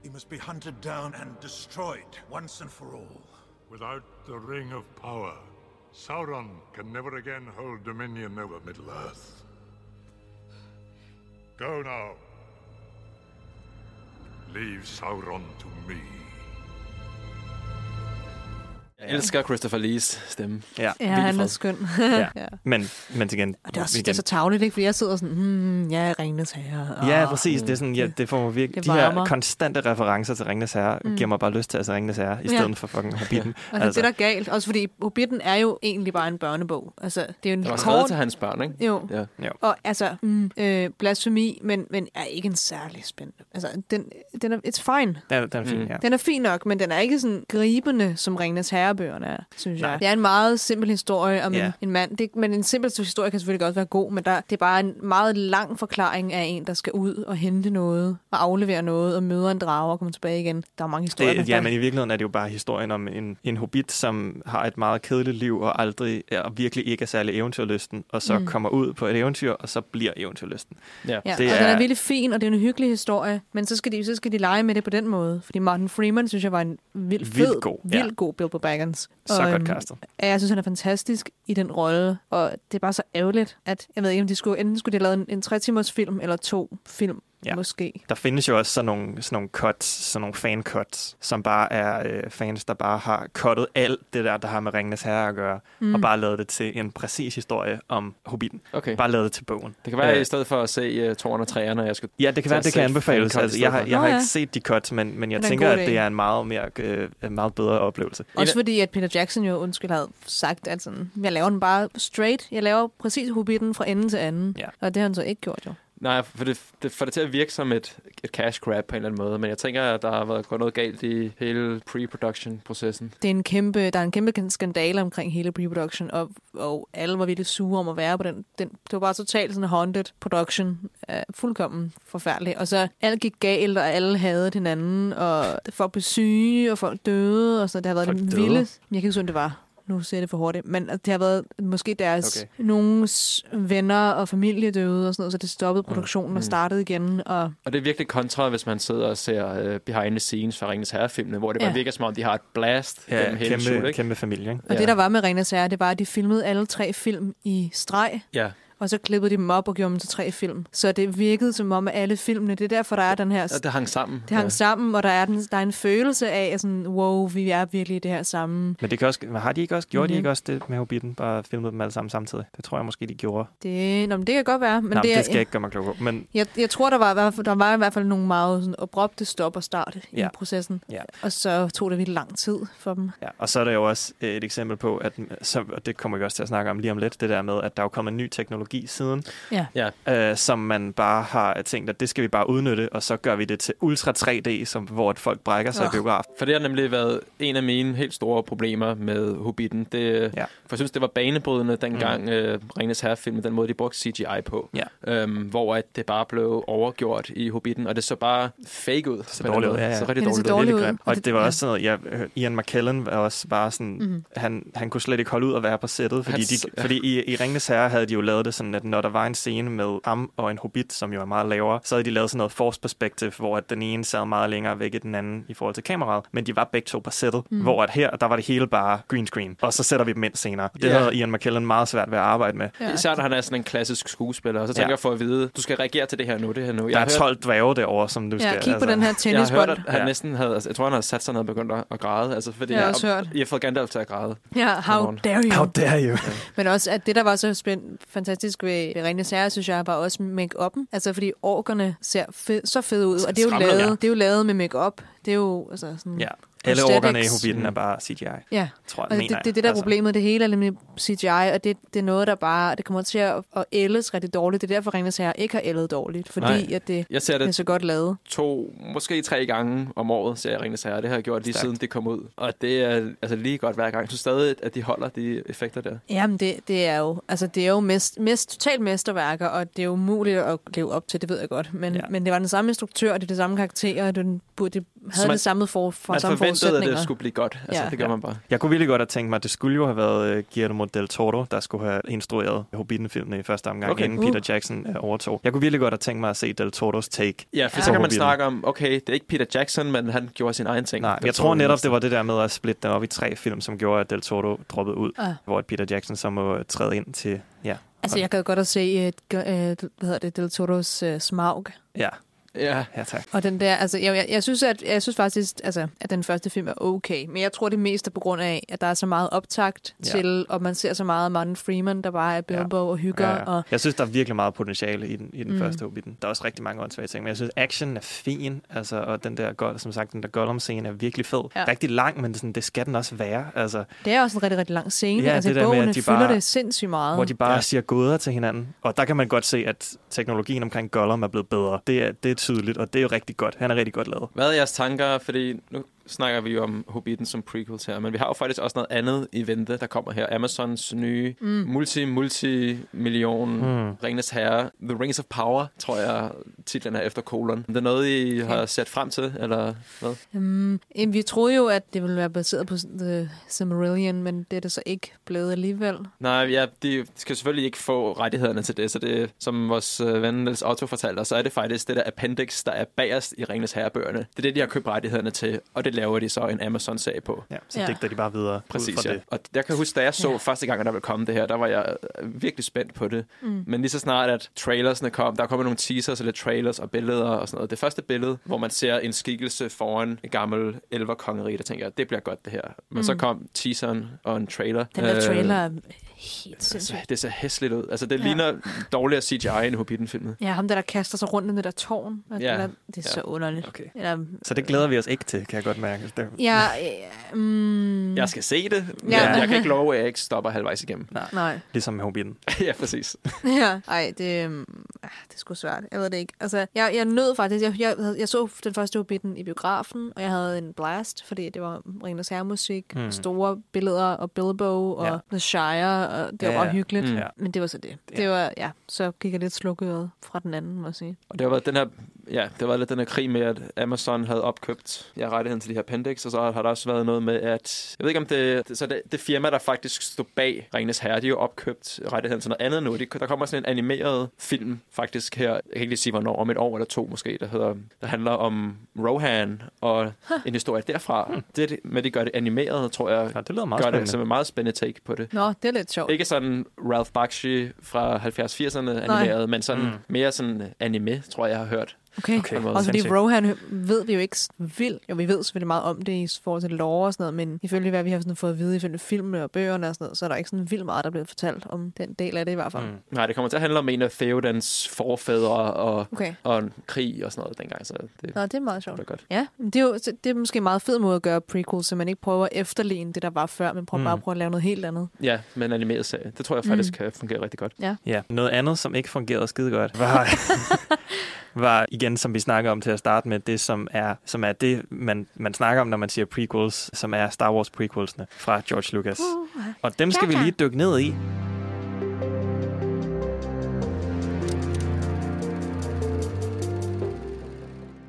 he must be hunted down and destroyed once and for all. Without the Ring of Power, Sauron can never again hold dominion over Middle-earth. Go now. Leave Sauron to me. Jeg elsker Christopher Lees stemme. Ja. Ja, han er skøn. Ja. ja. Men, men til igen, Og det er også det igen. er så tavligt, ikke? Fordi jeg sidder sådan, hmm, ja, Ringenes Herre. og- Ja, præcis. Det, er sådan, ja, det får mig virkelig... Det De her konstante referencer til Ringnes Herre mm. giver mig bare lyst til at se Ringnes Herre, i Ja. stedet for fucking Hobbiten. Og altså, det er der er galt. Også fordi Hobbiten er jo egentlig bare en børnebog. Altså, det er jo en Det var kort... til hans børn, ikke? Jo. Ja. Og altså, mm, øh, blasfemi, men, men er ikke en særlig spændende. Altså, den, den er, it's fine. Den, er- den er fin, Mm. ja. Den er fin nok, men den er ikke sådan gribende, som Ringenes Herrebøgerne er, synes Nej. jeg. Det er en meget simpel historie om Ja. en, en mand. Det, men en simpel historie kan selvfølgelig godt være god, men der, det er bare en meget lang forklaring af en, der skal ud og hente noget, og aflevere noget, og møder en drage og kommer tilbage igen. Der er mange historier. Det, ja, men i virkeligheden er det jo bare historien om en, en hobbit, som har et meget kedeligt liv og aldrig og virkelig ikke er særlig eventyrlysten, og så mm. Mm. kommer ud på et eventyr, og så bliver eventyrlysten. Ja. Ja, Det og er... den er- virkelig fin, og det er en hyggelig historie, men så skal de, så skal de lege med det på den måde. Fordi Martin Freeman, synes jeg, var en vild, fed, Vildt god, ja. vildt god Bilbo Baggins. Så og, godt øhm, castet. Ja, jeg synes, han er fantastisk i den rolle, og det er bare så ærgerligt, at jeg ved ikke, om de skulle, enten skulle de have lavet en, en tre timers film eller to film Ja. Måske. Der findes jo også sådan nogle, sådan nogle cuts, sådan nogle fan-cuts, som bare er øh, fans, der bare har cuttet alt det der, der har med Ringenes Herre at gøre, Mm. og bare lavet det til en præcis historie om Hobbiten. Okay. Bare lavet det til bogen. Det kan være, Øh, i stedet for at se uh, Tårn og Træerne, jeg skal Ja, det kan være, det kan anbefales. Altså, jeg har, jeg har ja. ikke set de cuts, men, men jeg er tænker, at det er en meget, mere, øh, en meget bedre oplevelse. Også fordi, at Peter Jackson jo, undskyld, havde sagt, at sådan, jeg laver den bare straight. Jeg laver præcis Hobbiten fra ende til anden. Ja. Og det har han så ikke gjort, jo. Nej, for det, det får det til at virke som et, et cash grab på en eller anden måde, men jeg tænker, at der har været gået noget galt i hele pre-production-processen. Det er en kæmpe, der er en kæmpe skandale omkring hele pre-production, og, og alle var virkelig sure om at være på den. den det var bare totalt sådan en haunted production. Uh, fuldkommen forfærdelig. Og så alt gik galt, og alle havde hinanden, og folk blev syge, og folk døde, og så det har været Folk det vilde. Jeg kan ikke huske, det var. Nu jeg det for hurtigt. Men det har været måske deres Okay. nogens venner og familie døde og sådan noget, så det stoppede produktionen mm. Mm. og startede igen. Og Og det er virkelig kontra, hvis man sidder og ser uh, behind the scenes fra Ringens Herre-filmene, hvor det bare Ja. virker som om, de har et blast Ja, gennem hele shoot, kæmpe, ikke? kæmpe familie. Ikke? Og ja. det, der var med Ringens Herre, det var, at de filmede alle tre film i streg, Ja, og så klippede de dem op og gjorde dem til tre film. Så det virkede som om, at alle filmene, det er derfor, der er den her... og det hang sammen. Det hang ja. sammen, og der er, den, der er en følelse af, at sådan, wow, vi er virkelig i det her sammen. Men det kan også, har de ikke også, gjorde mm-hmm. de Mhm. ikke også det med Hobbiten? Bare filmet dem alle sammen samtidig? Det tror jeg måske, de gjorde. Det, nå, men det kan godt være. Men Nå, det, det, er, det skal jeg ikke gøre mig klog på. Men jeg, jeg tror, der var, i der var i hvert fald nogle meget sådan, abrupte stop og start i Ja. processen. Ja. Og så tog det virkelig lang tid for dem. Ja, og så er der jo også et eksempel på, at så, og det kommer vi også til at snakke om lige om lidt, det der med, at der er jo kommet ny teknologi siden, Ja. Ja, øh, som man bare har tænkt, at det skal vi bare udnytte, og så gør vi det til Ultra 3D, som, hvor at folk brækker sig Ugh. i biograf. for det har nemlig været en af mine helt store problemer med Hobbiten. Det, Ja. For jeg synes, det var banebrydende dengang mm. øh, Ringens Herre-filmen, den måde, de brugte CGI på. Ja. Øhm, hvor at det bare blev overgjort i Hobbiten, og det så bare fake ud. Så dårligt ud, ja, ja. Så rigtig Ja, det så dårligt ud. dårligt ud. Og det- det var ja. også sådan noget, ja, øh, Ian McKellen var også bare sådan, mm. han, han kunne slet ikke holde ud at være på sættet, fordi, de, fordi i, i Ringenes Herre havde de jo lavet det sådan, at når der var en scene med ham og en hobbit, som jo er meget lavere, så havde de lavet sådan noget force perspective, hvor at den ene sad meget længere væk end den anden i forhold til kameraet, men de var begge to på sættet, mm. hvor at her, der var det hele bare green screen, og så sætter vi dem ind senere. Det Ja. havde Ian McKellen meget svært ved at arbejde med. Ja. Især når han er sådan en klassisk skuespiller, og så tænker Ja. jeg for at vide, du skal reagere til det her nu, det her nu. Jeg Der har er 12 dværge derovre, som du Ja, skal... altså- kig på den her Jeg har tennisbold. hørt, at han Ja. ja. næsten havde, altså, jeg tror, han havde sat sig ned og begyndt at, græde. Altså, fordi Jeg har også hørt. Jeg har fået Gandalf til at græde. Ja, how dare you. How dare you? Men også, at det, der var så spændt, fantastisk ved, ved Ringens Herre, synes jeg, var også make-up'en. Altså, fordi orkerne ser fed, så fede ud, og det er jo lavet, det er jo lavet med make-up. Det er jo altså sådan... Ja. Alle orkerne i Hobbiten er bare CGI, Ja, tror jeg, og det, mener det, det er det, der er Altså. problemet. Det hele er nemlig CGI, og det, det er noget, der bare... Det kommer til at, at ældes rigtig dårligt. Det er derfor, Ringens Herre ikke har ældet dårligt. Fordi Nej. at det, Jeg ser det er det så godt lavet. to, måske tre gange om året, ser jeg Ringens Herre. Det har jeg gjort lige Stærkt. siden det kom ud. Og det er altså lige godt hver gang. Jeg synes stadig, at de holder de effekter der. Jamen, det, det er jo, altså, det er jo mest, mest, totalt mesterværker, og det er jo umuligt at leve op til, det ved jeg godt. Men, Ja. men det var den samme instruktør, og det er de samme karakterer, og det, burde- det havde man- det samme for, for Man samme forventede, at det skulle blive godt. Altså, Ja. det gør Ja. man bare. Jeg kunne virkelig godt have tænkt mig, at det skulle jo have været uh, Guillermo del Toro, der skulle have instrueret Hobbiten-filmene i første omgang, Okay. inden Uh. Peter Jackson uh, overtog. Jeg kunne virkelig godt have tænkt mig at se del Toros take. Ja, for Ja. så kan man snakke om, okay, det er ikke Peter Jackson, men han gjorde sin egen ting. Nej, jeg tror netop, det var det der med at splitte dem op i tre film, som gjorde, at del Toro droppede ud, Ah. hvor at Peter Jackson så må træde ind til, ja, Altså, jeg gad godt at se, et, uh, hvad hedder det, Del Toros uh, Smaug. ja, Ja, ja tak. Og den der, altså, jeg, jeg, jeg, synes, at, jeg synes faktisk, altså, at den første film er okay. Men jeg tror, det mest er på grund af, at der er så meget optakt Ja. til, og man ser så meget af Martin Freeman, der bare er Bilbo ja. og hygger. Ja, Ja. Og, Jeg synes, der er virkelig meget potentiale i den, i den Mm. første Hobbiten. Der er også rigtig mange åndssvage ting, men jeg synes, action er fin, altså, og den der, som sagt, den der Gollum-scene er virkelig fed. Ja. Rigtig lang, men sådan, det skal den også være, altså, det er også en rigtig, rigtig lang scene. Ja, altså, det der med, at de fylder bare- det sindssygt meget. hvor de bare Ja. siger gåder til hinanden. Og der kan man godt se, at teknologien omkring Gollum er blevet bedre. Det er, det er tydeligt, og det er jo rigtig godt. Han er rigtig godt lavet. Hvad er jeres tanker? Fordi nu snakker vi jo om Hobbiten som prequels her, men vi har jo faktisk også noget andet i vente, der kommer her. Amazons nye Mm. multi-multi-million Mm. Ringenes Herre. The Rings of Power, tror jeg, titlen er efter kolon. Det er noget, I har set frem til, eller hvad? Um, vi troede jo, at det ville være baseret på The Silmarillion, men det er det så ikke blevet alligevel. Nej, ja, de skal selvfølgelig ikke få rettighederne til det, så det, som vores øh, ven Niels Otto fortalte så er det faktisk det der appendix, der er bagerst i Ringenes Herrebøgerne. Det er det, de har købt rettighederne til, og det laver de så en Amazon-serie på. Ja, så Ja. digter de bare videre Præcis, ud fra ja. det. Og jeg kan huske, da jeg så Ja. første gang, at der ville komme det her, der var jeg øh, virkelig spændt på det. Mm. Men lige så snart, at trailersne kom, der kommer nogle teasers eller trailers og billeder og sådan noget. Det første billede, hvor man ser en skikkelse foran en gammel elverkongerige, der tænker jeg, det bliver godt det her. Men mm. så kom teaseren og en trailer. Den der Øh, trailer er helt altså, sindssygt. det ser hæsligt ud. Altså, det Ja. ligner dårligere CGI end Hobbiten-filmen. Ja, ham der, der kaster sig rundt i det der tårn. Og Ja. den der, det er Ja. så underligt. Okay. Eller, Så det glæder vi os ikke til, kan jeg godt mærke. Det, ja, ja, mm, Jeg skal se det, men Ja. jeg kan ikke love, at jeg ikke stopper halvvejs igennem. Nej. Ligesom med Hobbiten. ja, præcis. Ja, ej, det, øhm, ah, det er sgu svært. Jeg ved det ikke. Altså, jeg, jeg nød faktisk, jeg, jeg, jeg så den første Hobbiten i biografen, og jeg havde en blast, fordi det var Ringens Herremusik, Mm. mm. store billeder, og Bilbo, og ja. The Shire, og det var Ja, bare hyggeligt. Mm. Ja. Men det var så det. Ja. Det var, ja, så gik jeg lidt slukket fra den anden, må jeg sige. Og det har været den her, ja, det været lidt den her krig med, at Amazon havde opkøbt ja, rettigheden til de her appendix, og så har der også været noget med, at, jeg ved ikke om det, det så det, det firma, der faktisk stod bag Ringenes Herre, de har opkøbt rettigheden til noget andet nu. Det, der kommer sådan en animeret film faktisk her, jeg kan ikke lige sige hvornår, om et år eller to måske, der, hedder, der handler om Rohan og en historie derfra. Det, er det- men de gør det animeret, tror jeg, Ja, det lyder meget gør det spændende. som en meget spændende take på det. Nå, det er lidt sjovt. Ikke sådan Ralph Bakshi fra 70-80'erne animeret, men sådan mm. mere sådan anime, tror jeg, jeg har hørt. Okay. Okay. Også fordi. Rohan ved vi jo ikke vildt. Jo, vi ved selvfølgelig meget om det i forhold til lore og sådan noget, men ifølge hvad vi har sådan fået at vide ifølge filmene og bøgerne og sådan noget, så er der ikke sådan vildt meget, der bliver fortalt om den del af det i hvert fald. Mm. Nej, det kommer til at handle om en af Theodens forfædre og, Okay. og en krig og sådan noget dengang, så det Nå, det er meget sjovt. er godt. Ja, det er jo det er måske en meget fed måde at gøre prequels, så man ikke prøver at efterligne det, der var før, men prøver Mm. bare at prøve at lave noget helt andet. Ja, med en animeret serie. Det tror jeg faktisk Mm. kan fungere rigtig godt. Ja, noget andet, som ikke fungerede skide godt, var, var igen, som vi snakker om til at starte med, det som er, som er det, man, man snakker om, når man siger prequels, som er Star Wars prequelsene fra George Lucas. Uh, Og dem skal vi lige dykke ned i.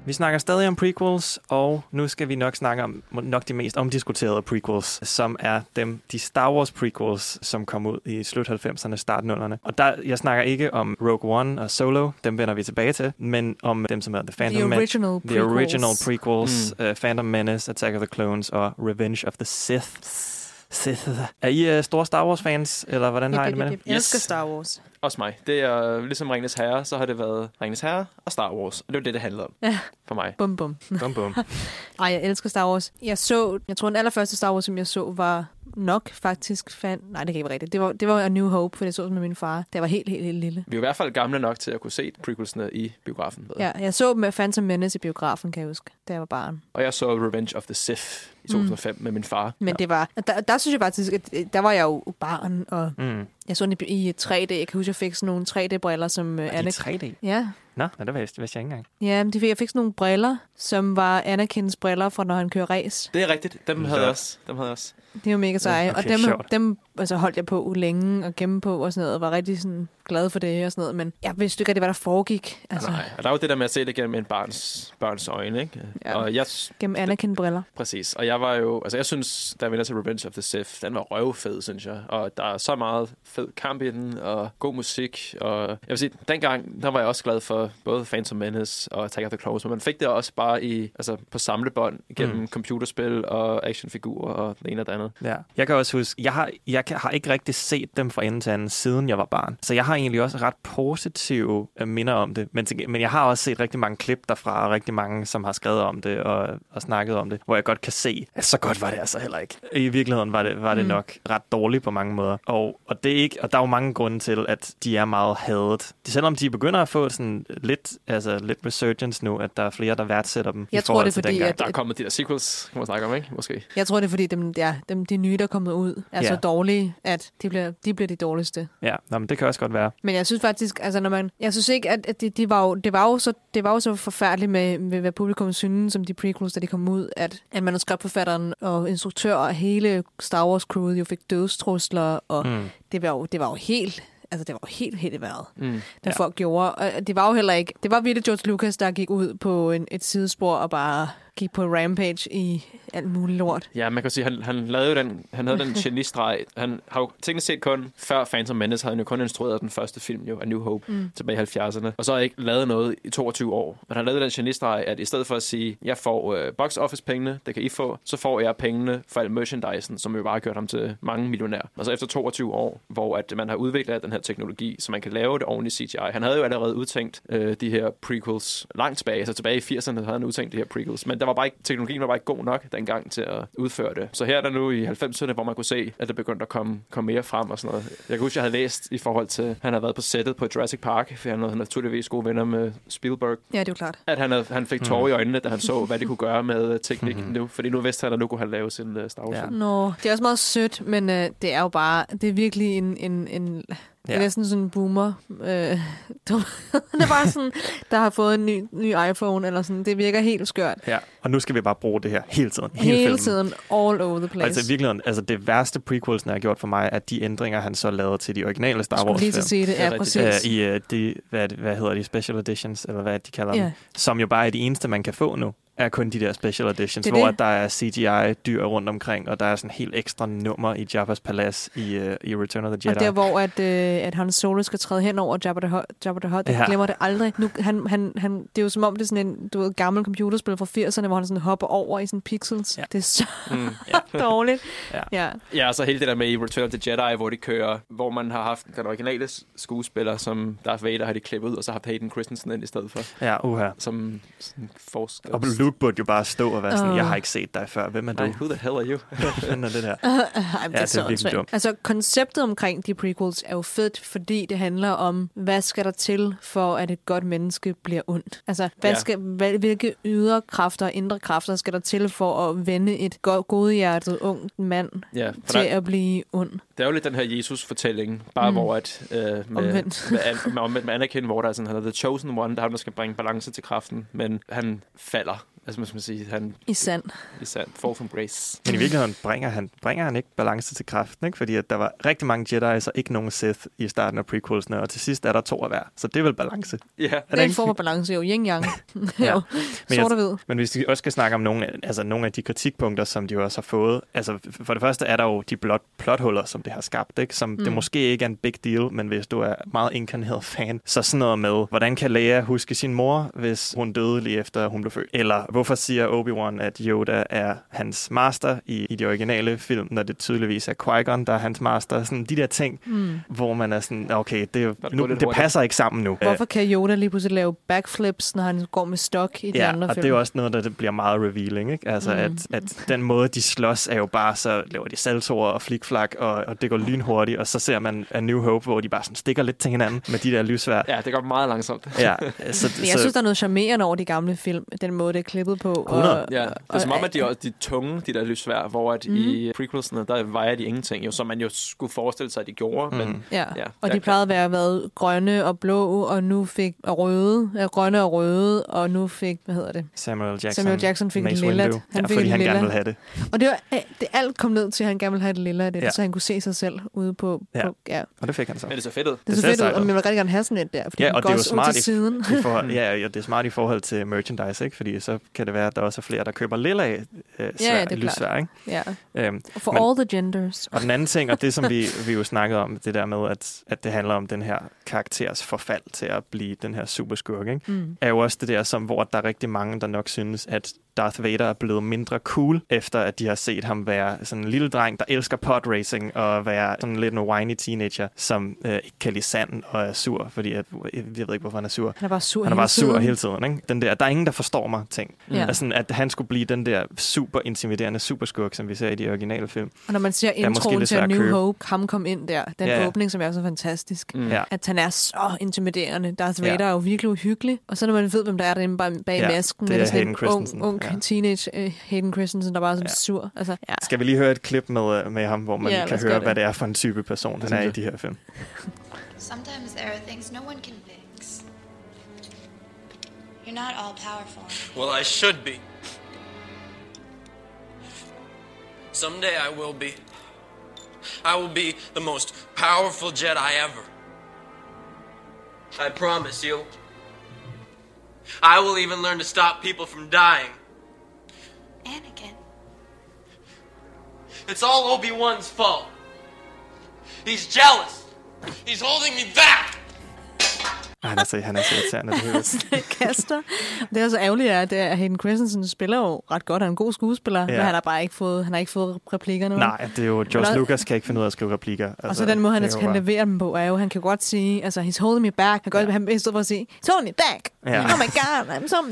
Vi snakker stadig om prequels, og nu skal vi nok snakke om nok de mest omdiskuterede prequels, som er dem, de Star Wars prequels, som kom ud i slut 90'erne, start 0'erne. Og der, jeg snakker ikke om Rogue One og Solo, dem vender vi tilbage til, men om dem, som er The Phantom the Men- original prequels. The original prequels, Mm. mm. uh, Phantom Menace, Attack of the Clones og Revenge of the Sith. Sith. Er I uh, store Star Wars-fans, eller hvordan har I det med det? Jeg elsker. Star Wars. Også mig. Det er ligesom Ringenes Herre, så har det været Ringenes Herre og Star Wars. Og det er jo det, det handler om Ja. for mig. Bum, bum. Bum, bum. Ej, jeg elsker Star Wars. Jeg så, jeg tror den allerførste Star Wars, som jeg så, var nok faktisk fan... Nej, det kan ikke være rigtigt. Det var, det var A New Hope, for det så jeg med min far. Jeg var helt, helt, helt lille. Vi er i hvert fald gamle nok til at kunne se prequelsene i biografen. ved jeg. Ja, jeg så med Phantom Menace i biografen, kan jeg huske, da jeg var barn. Og jeg så Revenge of the Sith i 2005 mm. med min far. Men det var... Der, der synes jeg faktisk, at øh, der var jeg jo barn, og Mm. jeg så den i, i 3D. Jeg kan huske, jeg fik sådan nogle 3D-briller, som Er de Anakin... 3D? Ja, Nå, ja, det vidste, vidste jeg ikke engang. ja men de fik, jeg fik sådan nogle briller, som var Anakins briller fra, når han kører race. Det er rigtigt. Dem havde jeg også. Dem havde jeg også. Det er jo mega seje. okay, og dem, sjovt. dem altså, holdt jeg på længe og gemme på og sådan noget, og var rigtig sådan, glad for det og sådan noget. Men jeg vidste ikke rigtig, hvad der foregik. Altså, Nej. Og der er jo det der med at se det gennem en barns, børns øjne, ikke? Ja. Og jeg, gennem Anakin-briller. Præcis. Og jeg var jo... Altså, jeg synes, da vi til Revenge of the Sith, den var røvfed, synes jeg. Og der er så meget fed kamp i den, og god musik. Og jeg vil sige, dengang, der var jeg også glad for både Phantom Menace og Attack of the Clones, men man fik det også bare i, altså, på samlebånd gennem Mm. mm. computerspil og actionfigurer og det ene og det andet. Ja. Jeg kan også huske, jeg har, jeg kan, har ikke rigtig set dem fra ende til anden, siden jeg var barn. Så jeg har egentlig også ret positive øh, minder om det. Men, til, men jeg har også set rigtig mange klip derfra, og rigtig mange, som har skrevet om det og, og snakket om det, hvor jeg godt kan se, at så godt var det altså heller ikke. I virkeligheden var det, var det Mm. nok ret dårligt på mange måder. Og, og, det er ikke, og der er jo mange grunde til, at de er meget hadet. Selvom de begynder at få sådan lidt, altså lidt resurgence nu, at der er flere, der værdsætter dem. i Jeg tror, forhold det er til fordi, dengang. at- Der er kommet de der sequels, kan man snakke om, ikke? Måske. Jeg tror, det er fordi, dem, ja, dem, de nye, der er kommet ud, er Ja. så dårlige, at de bliver, de bliver de dårligste. Ja, nå, men det kan også godt være. Men jeg synes faktisk, altså når man, jeg synes ikke, at, at de, de var jo, det, var jo så, det var jo så forfærdeligt med, med hvad publikum synes som de prequels, da de kom ud, at, at manuskriptforfatteren og instruktør og hele Star Wars crewet jo fik dødstrusler, og mm. Det, var jo, det var jo helt, altså det var jo helt, helt i vejret, Mm. da Ja. folk gjorde. Og det var jo heller ikke, det var virkelig George Lucas, der gik ud på en, et sidespor og bare gik på rampage i alt muligt lort. Ja, man kan sige, han, han lavede jo den, han havde den genistreg. Han har jo teknisk set kun, før Phantom Menace, havde han jo kun instrueret den første film, jo, A New Hope, Mm. tilbage i 70'erne. Og så har jeg ikke lavet noget i 22 år. Men han lavede den genistreg, at i stedet for at sige, jeg får øh, box office pengene, det kan I få, så får jeg pengene for al merchandisen, som jo bare har gjort ham til mange millionær. Og så efter 22 år, hvor at man har udviklet den her teknologi, så man kan lave det ordentligt CGI. Han havde jo allerede udtænkt øh, de her prequels langt tilbage, altså tilbage i 80'erne havde han udtænkt de her prequels, men der var bare ikke, teknologien var bare ikke god nok dengang til at udføre det. Så her er der nu i 90'erne, hvor man kunne se, at der begyndte at komme, komme mere frem og sådan noget. Jeg kan huske, jeg havde læst i forhold til, han havde været på sættet på Jurassic Park, for han havde naturligvis gode venner med Spielberg, Ja, det er jo klart. at han, havde, han fik tårer i øjnene, da han så, hvad det kunne gøre med øh, teknik nu. Fordi nu vidste han, at nu kunne han lave sin uh, Star Wars. Ja. Nå, det er også meget sødt, men øh, det er jo bare, det er virkelig en, en, en Ja. Det er næsten sådan en boomer. Øh, er bare sådan, der har fået en ny, ny iPhone, eller sådan. Det virker helt skørt. Ja, og nu skal vi bare bruge det her hele tiden. Hele, filmen. tiden, all over the place. Altså i virkeligheden, altså det værste prequelsen har gjort for mig, er de ændringer, han så lavede til de originale Star Wars lige til at sige det, ja, Det er præcis. Øh, I uh, de, hvad, det- hvad hedder de, special editions, eller hvad de kalder Ja. dem, som jo bare er de eneste, man kan få nu er kun de der special editions, Det hvor det. at der er CGI-dyr rundt omkring, og der er sådan helt ekstra nummer i Jabba's palads i, uh, i Return of the Jedi. Og der, hvor at, øh, at Han Solo skal træde hen over Jabba the Hutt, Jabba the Hutt Ja. jeg glemmer det aldrig. Nu, han, han, han, det er jo som om, det er sådan en du ved, gammel computerspil fra 80'erne, hvor han sådan hopper over i sådan pixels. Ja. Det er så Mm. dårligt. Ja. ja. Ja, og så hele det der med i Return of the Jedi, hvor de kører, hvor man har haft den originale skuespiller, som Darth Vader har de klippet ud, og så har Hayden Christensen ind i stedet for, Ja, uha. som sådan forsker. Og Luke burde jo bare stå og være sådan, jeg har ikke set dig før. Hvem er du? Nej, who the hell are you? Hvad er det der? Ej, men Ja, det er, så virkelig dumt. Altså, konceptet omkring de prequels er jo fedt, fordi det handler om, hvad skal der til, for at et godt menneske bliver ondt? Altså, hvad Ja. skal, hvad, hvilke ydre kræfter og indre kræfter skal der til for at vende et go- godhjertet ungt mand Ja, til der, at blive ond? det er jo lidt den her Jesus-fortælling, bare Mm. hvor at, øh, med, Omvendt. med, med, omvendt med Anakin, hvor der er sådan, han er the chosen one, der er ham, der skal bringe balance til kraften, men han falder. Altså, hvad skal man sige, han I sand. i sand, fall from grace. Men i virkeligheden bringer han, bringer han ikke balance til kraften, ikke? fordi at der var rigtig mange Jedi's og ikke nogen Sith i starten af prequelsene, og til sidst er der to af hver. Så det er vel balance. Ja, Det er en ikke? form for balance, jo. Yin-yang. Ja. jo. Men Sort og jeg-. Men hvis vi også skal snakke om nogle, af- altså nogle af de kritikpunkter, som de også har fået. Altså for det første er der jo de blot plothuller, som det har skabt, ikke? som mm. det måske ikke er en big deal, men hvis du er meget inkarneret fan, så sådan noget med, hvordan kan Leia huske sin mor, hvis hun døde lige efter hun blev født? Eller hvorfor siger Obi-Wan, at Yoda er hans master i, i de originale film, når det tydeligvis er Qui-Gon, der er hans master? Sådan de der ting, Mm. hvor man er sådan, okay, det, nu, det passer ikke sammen nu. Hvorfor kan Yoda lige pludselig lave backflips, når han går med stok i de ja, andre og film? det er jo også noget, der det bliver meget revealing. Ikke? Altså, Mm. mm. at, at den måde, de slås, er jo bare, så laver de saltorer og flikflak, og, og det går lynhurtigt, og så ser man A New Hope, hvor de bare sådan stikker lidt til hinanden med de der lysvær. ja, det går meget langsomt. Ja, så, Men jeg så, synes, der er noget charmerende over de gamle film, den måde, det er klippet på. 100. Ja, det er som om, at de er også de tunge, de der lysvær, hvor at Mhm. mm. i prequelsene, der vejer de ingenting, jo, som man jo skulle forestille sig, at de gjorde, mm. Men Ja, Ja, og de plejede at være været grønne og blå, og nu fik og røde, ja, grønne og røde, og nu fik, hvad hedder det? Samuel Jackson, Samuel Jackson fik Mace lilla. Han ja, fik fordi han lilla. gerne vil have det. Og det, var, det alt kom ned til, at han gerne ville have det lille af det, Ja. så han kunne se sig selv ude på... Ja. på ja. Og det fik han så. men det er så fedt ud. Det er Det så fedt ud, og man vil rigtig gerne have sådan et der, fordi Ja, og det er jo smart til i- siden. I forhold, ja, ja, det er smart i forhold til merchandise, ikke? Fordi så kan det være, at der også er flere, der køber lilla øh, svær, ja, det er klart. lyssvær, ikke? Ja. Øhm, For Men- all the genders. Og den anden ting, og det som vi, vi jo snakkede om, det der med, at, at det handler om den her karakters forfald til at blive den her superskurk, ikke? Mm. er jo også det der, som, hvor der er rigtig mange, der nok synes, at Darth Vader er blevet mindre cool, efter at de har set ham være sådan en lille dreng, der elsker pod racing, og være sådan lidt en whiny teenager, som øh, ikke kan lide sand og er sur, fordi at, jeg ved ikke, hvorfor han er sur. Han er bare sur Han er bare hele sur tiden. hele tiden. Ikke? Den der, der er ingen, der forstår mig ting. Ja. Altså, at han skulle blive den der super intimiderende superskurk, som vi ser i de originale film. Og når man ser er introen til New købe. Hope, ham kom ind der, den Ja, ja. åbning, som er så fantastisk. Mm. Ja. At han er så intimiderende. Darth Ja. Vader er jo virkelig uhyggelig. Og så når man ved, hvem der er derinde bag, bag Ja, masken, det med er sådan en Christensen. ung, ung Ja. teenage uh, Hayden Christensen, der bare er sådan Ja. sur. Altså, ja. Skal vi lige høre et klip med, øh, med ham, hvor man Ja, kan høre, gøre hvad det. det er for en type person, han er i de her film. Sometimes there are things no one can fix. You're not all powerful. Well, I should be. Someday I will be. I will be the most powerful Jedi ever. I promise you. I will even learn to stop people from dying. Anakin. It's all Obi-Wan's fault. He's jealous. He's holding me back. Han er så, han er så irriterende, det kaster. Det er så ærgerligt, at, at Hayden Christensen spiller jo ret godt. Han er en god skuespiller, ja. men han har bare ikke fået, han har ikke fået replikkerne. Nej, det er jo, George Men- Lucas kan ikke finde ud af at skrive replikker. Altså, og så den måde, han er kan bare- levere dem på, er jo, han kan godt sige, altså, he's holding me back. Han kan godt, han i stedet for at sige, he's holding me back. Ja. Oh my god, I'm so mad.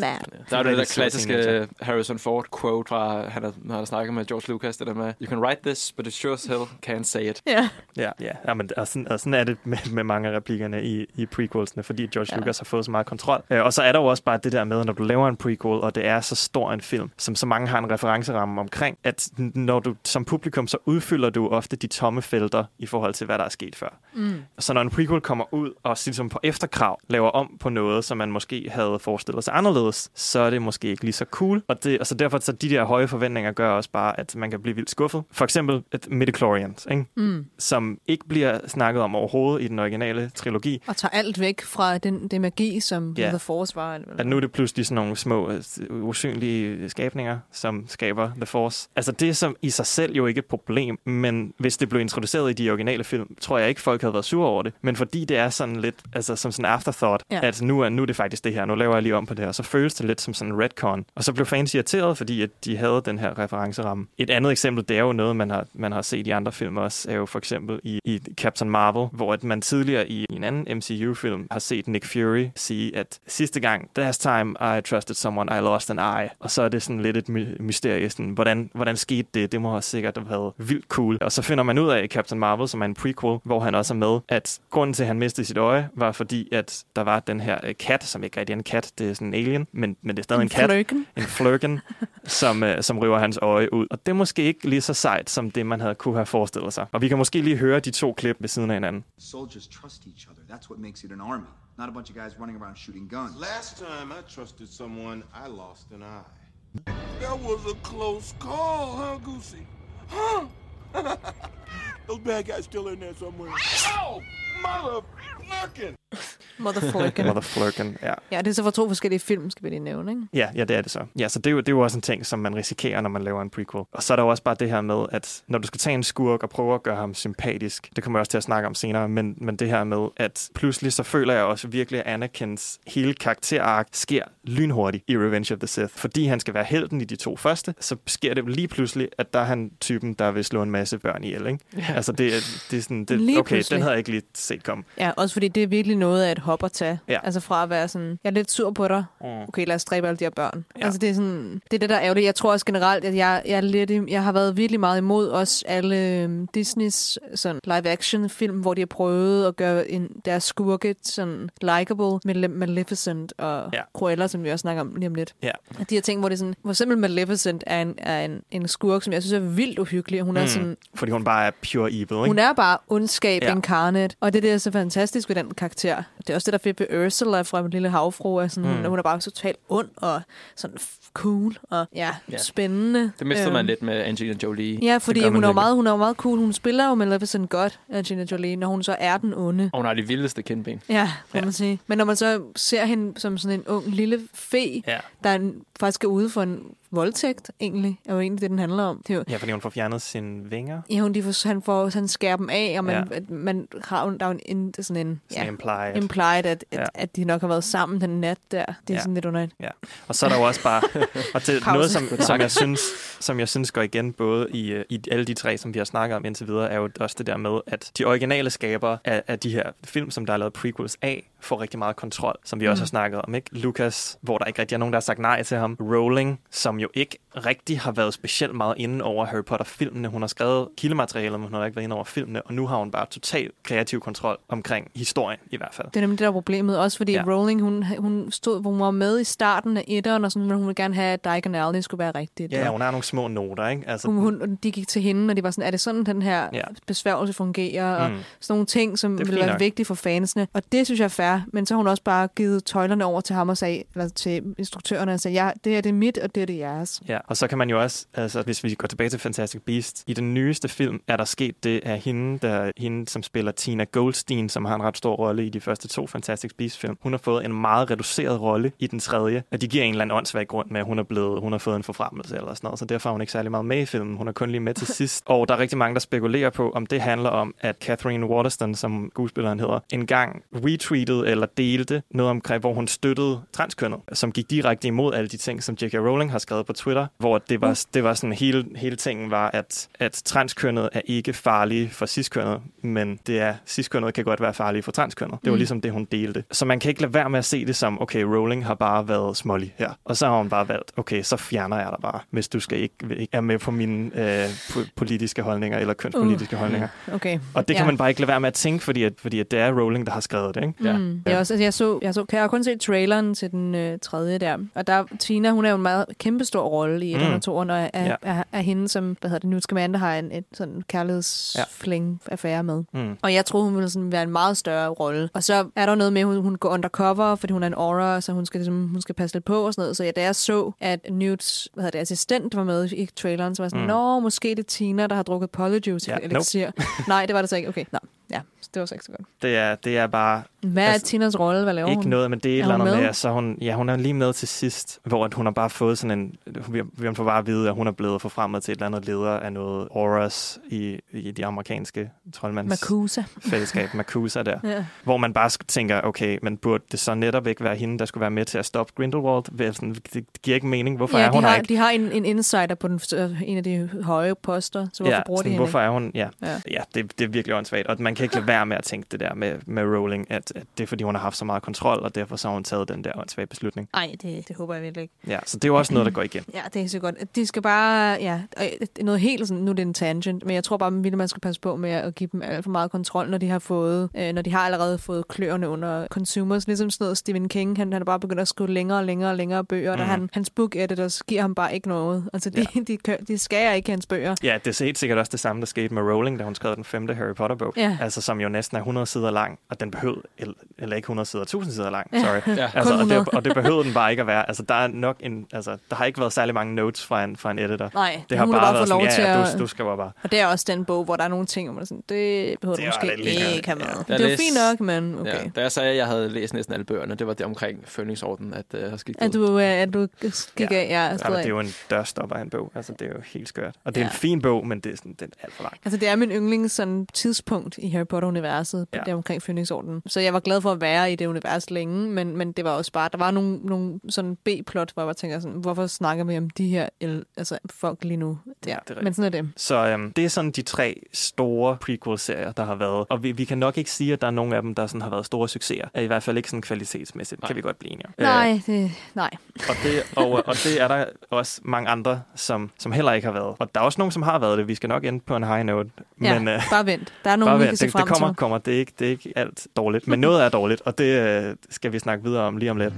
Der er jo det der klassiske teenager. Harrison Ford quote fra, han har, han har snakket med George Lucas, det der med, you can write this, but it sure as hell can't say it. Ja. Ja, ja. ja men, og, sådan, og sådan er det med, med mange af replikkerne i, i prequelsene, fordi George Ja. Lucas har fået så meget kontrol. Øh, og så er der jo også bare det der med, når du laver en prequel, og det er så stor en film, som så mange har en referenceramme omkring, at når du som publikum, så udfylder du ofte de tomme felter i forhold til, hvad der er sket før. Mm. Så når en prequel kommer ud og ligesom på efterkrav laver om på noget, som man måske havde forestillet sig anderledes, så er det måske ikke lige så cool. Og, det, og så derfor så de der høje forventninger gør også bare, at man kan blive vildt skuffet. For eksempel et midichlorians, ikke? Mm. som ikke bliver snakket om overhovedet i den originale trilogi. Og tager alt væk fra den, det magi, som Ja. The Force var. At nu er det pludselig sådan nogle små, øh, usynlige skabninger, som skaber The Force. Altså det er som i sig selv jo ikke et problem, men hvis det blev introduceret i de originale film, tror jeg ikke, folk havde været sure over det. Men fordi det er sådan lidt, altså som sådan afterthought, ja. at nu er, nu er det faktisk det her, nu laver jeg lige om på det her, så føles det lidt som sådan en retcon. Og så blev fans irriteret, fordi at de havde den her referenceramme. Et andet eksempel, det er jo noget, man har, man har set i andre film også, er jo for eksempel i, i Captain Marvel, hvor at man tidligere i en anden MCU-film har set Nick Fury sige, at sidste gang, last time I trusted someone, I lost an eye. Og så er det sådan lidt et my- mysterie, sådan, hvordan, hvordan skete det? Det må have sikkert have været vildt cool. Og så finder man ud af i Captain Marvel, som er en prequel, hvor han også er med, at grunden til, at han mistede sit øje, var fordi, at der var den her øh, kat, som ikke rigtig er en kat, det er sådan en alien, men, men det er stadig en, En kat. flurken. En flurken, som, øh, som river hans øje ud. Og det er måske ikke lige så sejt, som det, man havde kunne have forestillet sig. Og vi kan måske lige høre de to klip ved siden af hinanden. Soldiers trust each other. That's what makes it an army. Not a bunch of guys running around shooting guns. Last time I trusted someone, I lost an eye. That was a close call, huh, Goosey? Huh? Those bad guys still in there somewhere. Oh, motherfucking! Motherfucking. Motherflurken, ja. Ja, det er så for to forskellige film, skal vi lige nævne, ikke? Ja, ja, det er det så. Ja, så det er, jo, det er jo også en ting, som man risikerer, når man laver en prequel. Og så er der jo også bare det her med, at når du skal tage en skurk og prøve at gøre ham sympatisk, det kommer jeg også til at snakke om senere, men, men det her med, at pludselig så føler jeg også virkelig, at Anakins hele karakterark sker lynhurtigt i Revenge of the Sith. Fordi han skal være helten i de to første, så sker det lige pludselig, at der er han typen, der vil slå en masse børn ihjel, ikke? Ja. Altså det, det er sådan, det, Lige okay, pludselig. den havde jeg ikke lige set komme. Ja, også fordi det er virkelig noget af et hop at tage. Ja. Altså fra at være sådan, jeg er lidt sur på dig. Mm. Okay, lad os dræbe alle de her børn. Ja. Altså det er sådan, det er det, der er ærgerligt. Jeg tror også generelt, at jeg, jeg, er lidt, jeg har været virkelig meget imod også alle øhm, Disneys sådan live-action film, hvor de har prøvet at gøre en, deres skurke sådan likable med Maleficent og Ja. Cruella, som vi også snakker om lige om lidt. Ja. De her ting, hvor det er sådan, for eksempel Maleficent er en, er en, en skurk, som jeg synes er vildt uhyggelig. Hun er sådan, Fordi hun bare er pure evil, ikke? hun er bare ondskab ja. incarnate, og det der er så fantastisk ved den karakter. Det er også det, der er fedt ved Ursula fra min lille havfru. Er sådan, mm. hun, hun er bare totalt ond og sådan cool og ja, Ja. spændende. Det mistede Øhm, man lidt med Angelina Jolie. Ja, Det fordi hun er, jo meget, hun er jo meget cool. Hun spiller jo Maleficent godt, Angelina Jolie, når hun så er den onde. Og hun har de vildeste kindben. Ja, må ja. man sige. Men når man så ser hende som sådan en ung lille fe, Ja. der er en- faktisk er ude for en voldtægt, egentlig, er jo egentlig det, den handler om. Det er jo, Ja, fordi hun får fjernet sine vinger. Ja, hun, de får, han får han skærer dem af, og man, Ja. ja. man har jo- der er jo en, en, sådan en Sådan implied. implied at, at, Ja. ja. at, de nok har været sammen den nat der. Det er Ja. ja. sådan lidt underligt. Ja. Og så er der jo også bare og det, Pause. noget, som, som, jeg synes, som jeg synes går igen både i, øh, i alle de tre, som vi har snakket om indtil videre, er jo også det der med, at de originale skabere af, af de her film, som der er lavet prequels af, får rigtig meget kontrol, som vi også Mm. har snakket om. Ikke? Lucas, hvor der ikke rigtig er nogen, der har sagt nej til ham. Rowling, som jo ikke rigtig har været specielt meget inde over Harry Potter-filmene. Hun har skrevet kildematerialet, men hun har ikke været inde over filmene, og nu har hun bare total kreativ kontrol omkring historien i hvert fald. Det er nemlig det, der er problemet. Også fordi Ja. Rowling, hun, hun, stod, hun var med i starten af etteren, og sådan, men hun ville gerne have, at Diagon Alley skulle være rigtigt. Ja, og hun har nogle små noter, ikke? Altså, hun, hun, de gik til hende, og de var sådan, er det sådan, den her Ja. besværgelse fungerer? Og Mm. sådan nogle ting, som er ville være nok. vigtige for fansene. Og det synes jeg er fair. Men så har hun også bare givet tøjlerne over til ham og sagde, eller til instruktørerne og sagde, ja, det her det er mit, og det her det er jeres. Ja, Og så kan man jo også, altså hvis vi går tilbage til Fantastic Beasts, i den nyeste film er der sket det af hende, der, hende som spiller Tina Goldstein, som har en ret stor rolle i de første to Fantastic Beasts-film. Hun har fået en meget reduceret rolle i den tredje, og de giver en eller anden åndssvag grund med, at hun er blevet, hun har fået en forfremmelse eller sådan noget, så derfor er hun ikke særlig meget med i filmen. Hun er kun lige med til sidst. Og der er rigtig mange, der spekulerer på, om det handler om, at Catherine Waterston, som skuespilleren hedder, engang retweetede eller delte noget omkring, hvor hun støttede transkønnet, som gik direkte imod alle de ting, som J.K. Rowling har skrevet på Twitter, hvor det var, det var sådan, hele, hele tingen var, at, at transkønnet er ikke farlige for ciskønnet, men det er, ciskønnet kan godt være farlige for transkønnet. Det var Mm. ligesom det, hun delte. Så man kan ikke lade være med at se det som, okay, Rowling har bare været smålig her. Og så har hun bare valgt, okay, så fjerner jeg dig bare, hvis du skal ikke, ikke er med på mine øh, po- politiske holdninger eller kønspolitiske Uh, holdninger. Okay. Og det kan Ja. man bare ikke lade være med at tænke, fordi, at, fordi at det er Rowling, der har skrevet det. Ikke? Ja. Mm. Jeg, også, altså, jeg, så, jeg, så, jeg har kun set traileren til den øh, tredje der. Og der, Tina, hun er jo en meget kæmpestor rolle i et Mm. og toeren, og er, Ja. er, er, er, hende, som hvad hedder det, Newt Scamander har en et sådan kærlighedsfling affære med. Mm. Og jeg troede, hun ville sådan være en meget større rolle. Og så er der noget med, at hun, hun går undercover, fordi hun er en aura, så hun skal, ligesom, hun skal passe lidt på og sådan noget. Så ja, da jeg så, at Newts hvad hedder det, assistent var med i traileren, så var jeg sådan, Mm. nå, måske det er Tina, der har drukket polyjuice Ja, ja, elixir. Nej, det var det så ikke. Okay, nå, ja, det var så ikke så godt. Det er, det er bare... Hvad er Tinas rolle? Hvad laver Ikke hun? noget, men det er et Er eller andet med, at så hun, ja, hun er lige med til sidst, hvor at hun har bare fået sådan en, vi, får bare at vide, at hun er blevet forfremmet til et eller andet leder af noget Auras i, i de amerikanske troldmands Makusa. fællesskab, Makusa der, Ja. hvor man bare tænker, okay, men burde det så netop ikke være hende, der skulle være med til at stoppe Grindelwald? Sådan, det, giver ikke mening. Hvorfor ja, er hun de har, ikke? de har en, en insider på den, en af de høje poster, så hvorfor ja, bruger de sådan, hende hvorfor ikke? er hun... Ja, ja. Ja. ja det, det er virkelig åndssvagt. Og man kan ikke lade være med at tænke det der med, med Rowling, at, at det er, fordi hun har haft så meget kontrol, og derfor så har hun taget den der åndssvage beslutning. Nej, det, det håber jeg virkelig ikke. Ja, så det er jo også noget, der går igen. Ja, det er så godt. De skal bare, ja, er noget helt sådan, nu er det en tangent, men jeg tror bare, at man skal passe på med at give dem alt for meget kontrol, når de har fået, øh, når de har allerede fået kløerne under consumers. Ligesom sådan noget Stephen King, han, han er bare begyndt at skrive længere og længere og længere bøger, mm. og Mhm. der han, hans book editors giver ham bare ikke noget. Altså, de, ja. de, de, de skærer ikke hans bøger. Ja, det er helt sikkert også det samme, der skete med Rowling, da hun skrev den femte Harry Potter-bog. Ja. Altså, som jo næsten er 100 sider lang, og den behøvede, eller, eller ikke 100 sider, 1000 sider lang, Ja. sorry. Ja. Altså, og, 100. det, og det behøvede den bare ikke at være. Altså, der er nok en, altså, der har ikke været særlig mange notes fra en, fra en editor. Nej, det har bare, bare været sådan, lov ja, til ja, at- du, du skal bare. Og det er også den bog, hvor der er nogle ting, hvor man sådan, det behøver Det du måske lidt ligegyldigt. ikke have med. Jeg Det er fint nok, men okay. Ja, da jeg sagde, at jeg havde læst næsten alle bøgerne, det var det omkring Følningsorden, at uh, jeg har skiftet At du, øh, at du gik af, ja, Ja, stod men af. det er jo en dørstopper af en bog. Altså, det er jo helt skørt. Og det er Ja. en fin bog, men det er, sådan, den er alt for lang. Altså, det er min yndlings sådan, tidspunkt i Harry Potter-universet, ja. Der omkring Phoenix-orden. Så jeg var glad for at være i det univers længe, men, men det var også bare, der var nogle, nogle sådan B-plot, hvor jeg tænker sådan, hvorfor snakker vi om de her el, altså, folk lige nu? Ja, det er men sådan er det. Så øhm, det er sådan de tre store prequel-serier, der har været. Og vi, vi kan nok ikke sige, at der er nogen af dem, der sådan har været store succeser. I hvert fald ikke sådan kvalitetsmæssigt, Nej. kan vi godt blive enige om. Nej, det, nej. Og det, og, og det er der også mange andre, som, som heller ikke har været. Og der er også nogen, som har været det. Vi skal nok ende på en high note. Ja, Men, øh, bare vent. Der er nogen, bare vi vent. kan se det, frem det kommer, til. kommer. Det er, ikke, det er ikke alt dårligt. Men noget er dårligt, og det øh, skal vi snakke videre om lige om lidt.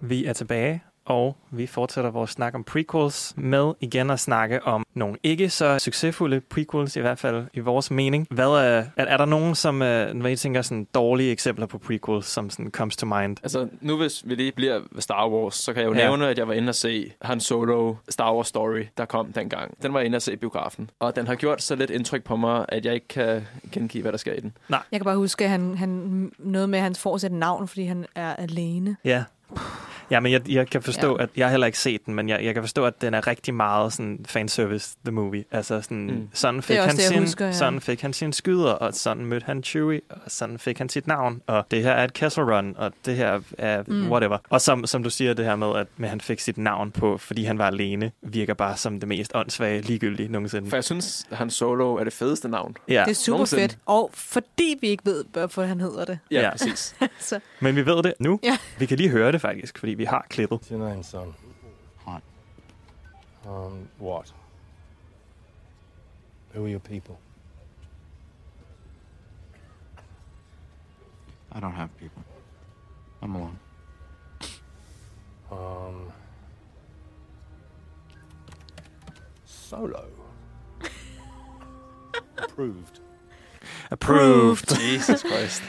Vi er tilbage, og vi fortsætter vores snak om prequels med igen at snakke om nogle ikke så succesfulde prequels, i hvert fald i vores mening. Hvad er, er, er der nogen, som øh, hvad I tænker, sådan dårlige eksempler på prequels, som sådan comes to mind? Altså, nu hvis vi lige bliver ved Star Wars, så kan jeg jo Ja. ja. nævne, at jeg var inde og se Han Solo Star Wars Story, der kom dengang. Den var jeg inde og se i biografen. Og den har gjort så lidt indtryk på mig, at jeg ikke kan gengive, hvad der sker i den. Nej. Jeg kan bare huske, at han, han, noget med, at han får sit navn, fordi han er alene. Ja. Ja, men jeg, jeg kan forstå, Ja. at jeg har heller ikke set den, men jeg, jeg kan forstå, at den er rigtig meget sådan fanservice, the movie. Altså sådan, Mm. sådan, fik han det, sin, husker, ja. sådan fik han sin skyder, og sådan mødte han Chewie, og sådan fik han sit navn, og det her er et Kessel Run, og det her er Mm. whatever. Og som, som du siger, det her med, at med, han fik sit navn på, fordi han var alene, virker bare som det mest åndssvage ligegyldige nogensinde. For jeg synes, Han Solo er det fedeste navn. Ja. Det er super Nogensinde. fedt. Og fordi vi ikke ved, hvorfor han hedder det. Ja, Ja. ja. præcis. så. Men vi ved det nu. Ja. Vi kan lige høre det faktisk, fordi vi har klippet. What's your name, son? Hunt. Um, what? Who are your people? I don't have people. I'm alone. Um, Solo. Approved. Approved. Jesus Christ.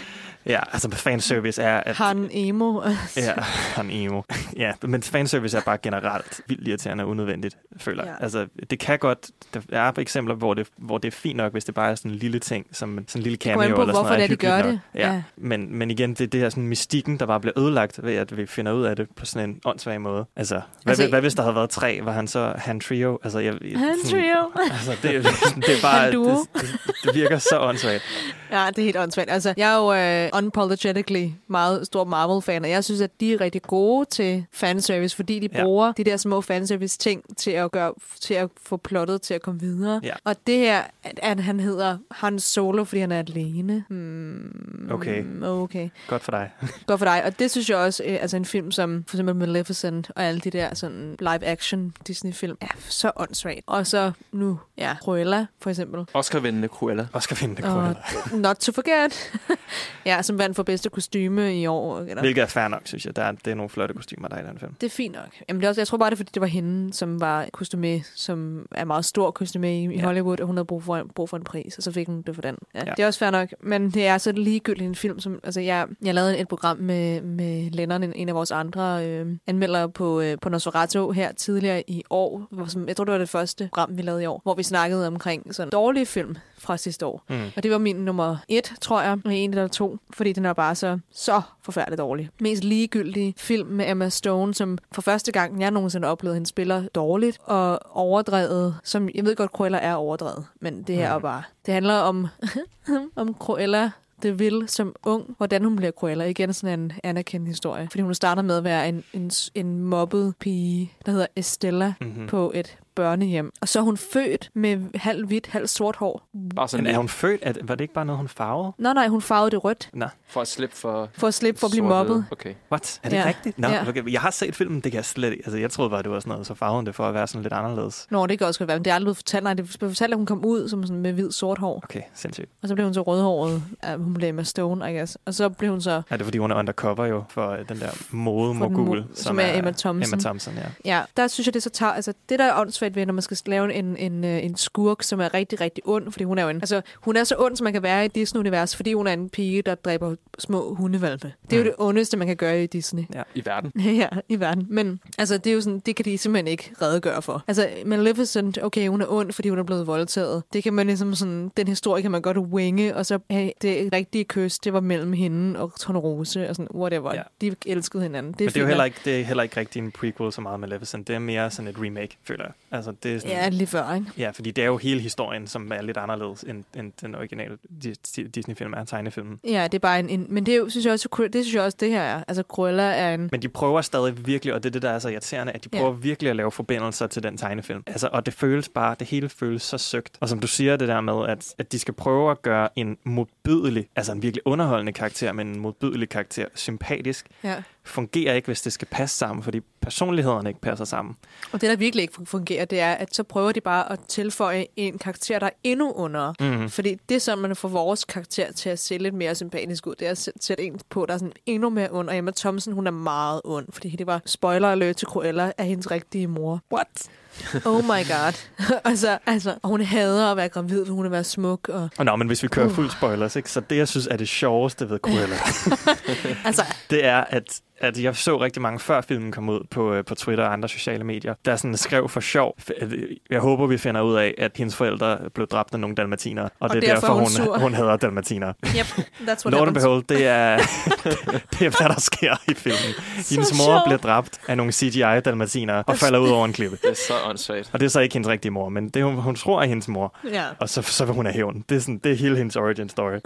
Ja, altså fanservice er... At, Han emo. Ja, han emo. ja, men fanservice er bare generelt vildt irriterende og unødvendigt, føler jeg. Ja. Altså, det kan godt... Der er eksempler, hvor det, hvor det er fint nok, hvis det bare er sådan en lille ting, som sådan en lille cameo eller sådan hvorfor noget. det er, de gør nok. det. Ja. Ja. Men, men igen, det er det her sådan mystikken, der bare bliver ødelagt ved, at vi finder ud af det på sådan en åndssvag måde. Altså, hvad, Altså, altså, hvad hvis der havde været tre? Var han så han trio? Altså, jeg, Han sådan- trio. Altså, det, det er bare... Det, det, det virker så åndssvagt. Ja, det er helt åndssvagt. Altså, jeg er jo uh, unapologetically meget stor Marvel-fan, og jeg synes, at de er rigtig gode til fanservice, fordi de Ja. bruger de der små fanservice-ting til at, gøre, til at få plottet til at komme videre. Ja. Og det her, at, at han hedder Han Solo, fordi han er alene. Hmm, Okay. Okay. Godt for dig. Godt for dig. Og det synes jeg også, øh, altså en film som for eksempel Maleficent og alle de der sådan live-action Disney-film er så åndssvagt. Og så nu, ja, Cruella for eksempel. Oscar-vindende Cruella. Oscar-vindende Og Not to forget. ja, som vandt for bedste kostyme i år. Eller? Hvilket er fair nok, synes jeg. Der er, det er nogle flotte kostymer, der er i den film. Det er fint nok. Jamen, det er også, jeg tror bare, det er, fordi det var hende, som var kostume, som er meget stor kostume i, i Ja. Hollywood, og hun havde brug for, brug for en pris, og så fik hun det for den. Ja, Ja. Det er også fair nok, men det er så ligegyldigt en film, som, altså jeg, jeg lavede et program med, med Lennon, en, af vores andre øh, anmeldere på, øh, på Nosferatu her tidligere i år, hvor, som, jeg tror, det var det første program, vi lavede i år, hvor vi snakkede omkring sådan dårlige film fra sidste år. Mm. Og det var min nummer et, tror jeg, med en eller to, fordi den er bare så, så forfærdeligt dårlig. Mest ligegyldige film med Emma Stone, som for første gang, jeg nogensinde oplevede, hende spiller dårligt og overdrevet, som jeg ved godt, Cruella er overdrevet, men det her Mm. er bare, det handler om, om Cruella det vil som ung, hvordan hun bliver Cruella. Igen sådan en anerkendt historie. Fordi hun starter med at være en, en, en mobbet pige, der hedder Estella, Mhm. mm-hmm. på et børnehjem. Og så er hun født med halv hvidt, halv sort hår. Bare sådan Men er hun født? At, var det ikke bare noget, hun farvede? Nå nej, hun farvede det rødt. Nå. for at slippe for... For at slippe for at blive mobbet. Okay. What? Er det Ja. rigtigt? Nå, Ja. okay. Jeg har set filmen, det kan jeg slet ikke. Altså, jeg troede bare, det var sådan noget, så farvede hun det for at være sådan lidt anderledes. Nå, det kan også godt være, men det er aldrig fortalt. Nej, det blev fortalt, at hun kom ud som sådan med hvid sort hår. Okay, sindssygt. Og så blev hun så rødhåret. Ja, hun blev med Stone, I guess. Og så blev hun så... Er det, fordi hun er undercover jo for øh, den der mode-mogul, mo- som er Emma Thompson. Emma Thompson, ja. Ja, der synes jeg, det så tager... Altså, det der er åndssvagt ved, når man skal lave en, en, øh, en skurk, som er rigtig, rigtig ond, fordi hun er jo en... Altså, hun er så ond, som man kan være i Disney-univers, fordi hun er en pige, der dræber små hundevalpe. Det er jo Mm. det ondeste, man kan gøre i Disney. Ja. I verden. ja, i verden. Men altså, det er jo sådan, det kan de simpelthen ikke redegøre for. Altså, Maleficent, okay, hun er ond, fordi hun er blevet voldtaget. Det kan man ligesom sådan, den historie kan man godt winge, og så hey, det rigtige kys, det var mellem hende og Tornerose, og sådan, whatever. Ja. Ja. De elskede hinanden. Det er Men det er jo heller ikke, det er heller ikke rigtig en prequel så meget med Maleficent. Det er mere sådan et remake, føler jeg. Altså, det er sådan, Ja, lige før, ikke? Ja, fordi det er jo hele historien, som er lidt anderledes end, end den originale Dis- Disney-film er, tegnefilmen. Ja, det er bare en, en men det er jo, synes jeg også, det synes jeg også, det her er. Altså, Cruella er en... Men de prøver stadig virkelig, og det er det, der er så irriterende, at de Ja. prøver virkelig at lave forbindelser til den tegnefilm. Altså, og det føles bare, det hele føles så søgt. Og som du siger det der med, at, at de skal prøve at gøre en modbydelig, altså en virkelig underholdende karakter, men en modbydelig karakter sympatisk, Ja. Fungerer ikke, hvis det skal passe sammen, fordi personlighederne ikke passer sammen. Og det, der virkelig ikke fungerer, det er, at så prøver de bare at tilføje en karakter, der er endnu under. Mhm. Fordi det, som man får vores karakter til at se lidt mere sympatisk ud, det er at sætte en på, der er sådan endnu mere ond. Og Emma Thompson, hun er meget ond, fordi det var spoiler alert til Cruella af hendes rigtige mor. What? Oh my god. altså, altså, og hun hader at være gravid, for hun vil være smuk. Og, Og nå, men hvis vi kører Uh. fuld spoilers, ikke? så det, jeg synes er det sjoveste ved Cruella, altså, det er, at, at jeg så rigtig mange, før filmen kom ud på, øh, på Twitter og andre sociale medier, der sådan skrev for sjov. øh, Jeg håber, vi finder ud af, at hendes forældre blev dræbt af nogle dalmatiner, og, Og det er derfor derfor, er hun hun, sur. hun hader dalmatiner. yep, that's what Lord behold, det er, det er, hvad der sker i filmen. Hendes mor sjovt. bliver dræbt af nogle CGI-dalmatiner og falder ud over en klippe. Det er så åndssvagt. Og det er så ikke hendes rigtige mor, men det hun, hun tror er hendes mor. Ja. Og så, så vil hun have hævn. Det er, sådan, det er hele hendes origin story.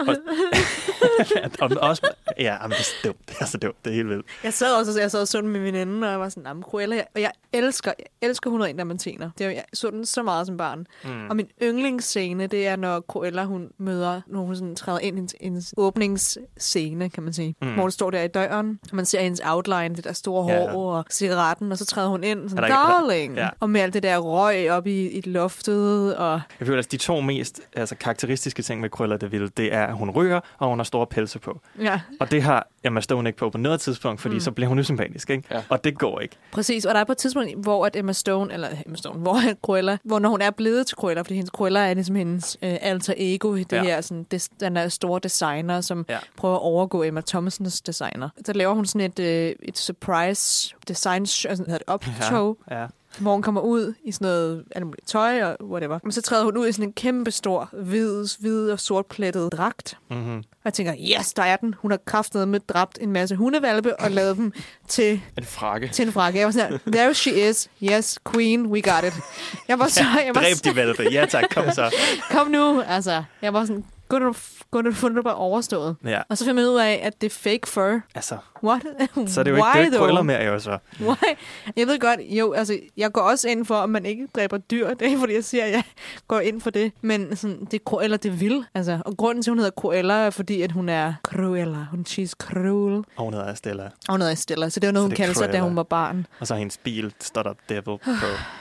Og, og også, ja, men det er så dumt. Det er så dumt. Det er helt vildt. Jeg sad også jeg sad og så den med min veninde, og jeg var sådan, nah, Cruella, jeg, og jeg elsker, jeg elsker 101 Dalmatiner. Det er, jeg så den så meget som barn. Mm. Og min yndlingsscene, det er, når Cruella, hun møder, når hun sådan træder ind i hendes, hendes åbningsscene, kan man sige. Mm. Hvor hun står der i døren, og man ser hendes outline, det der store Ja. hår og cigaretten, og så træder hun ind, sådan, darling! Ja. Og med alt det der røg op i, i loftet, og Jeg føler, at de to mest altså, karakteristiske ting med Cruella de Vil, det er, at hun ryger, og hun har store pelse på. ja. Og Og det har Emma Stone ikke på på noget tidspunkt, fordi Mm. så bliver hun usympatisk, ikke? Ja. Og det går ikke. Præcis, og der er på et tidspunkt, hvor at Emma Stone, eller Emma Stone, hvor Cruella, hvor når hun er blevet til Cruella, fordi hendes Cruella er ligesom hendes øh, alter ego, det Ja. her, sådan, des, den der store designer, som Ja. prøver at overgå Emma Thompsons designer. Så laver hun sådan et, øh, et surprise design show, altså, hedder det op show, Ja. Hvor hun kommer ud i sådan noget alt muligt tøj og whatever. Men så træder hun ud i sådan en kæmpe stor, hvid, hvid og sortplettet dragt. Mm-hmm. Og jeg tænker, yes, der er den. Hun har kraftet med dræbt en masse hundevalpe og lavet dem til En frakke. til en frakke. Jeg var sådan her, there she is. Yes, queen, we got it. Jeg var så, jeg var Dræb så, de valpe. Ja tak, kom så. kom nu. Altså, jeg var sådan, gå du, få det bare overstået. Ja. Og så finder man ud af, at det er fake fur. Altså, What? så er det jo ikke, det er Why jo ikke krøller mere, jo så. Why? Jeg ved godt, jo, altså, jeg går også ind for, at man ikke dræber dyr. Det er ikke, fordi jeg siger, at jeg går ind for det. Men sådan, det er Cruella, det vil. Altså, og grunden til, at hun hedder Cruella, er fordi, at hun er Cruella. Hun she's cruel. Og hun hedder Stella. Og hun hedder Stella, så det var noget, Så hun kaldte sig, da hun var barn. Og så hendes bil står der Devil på.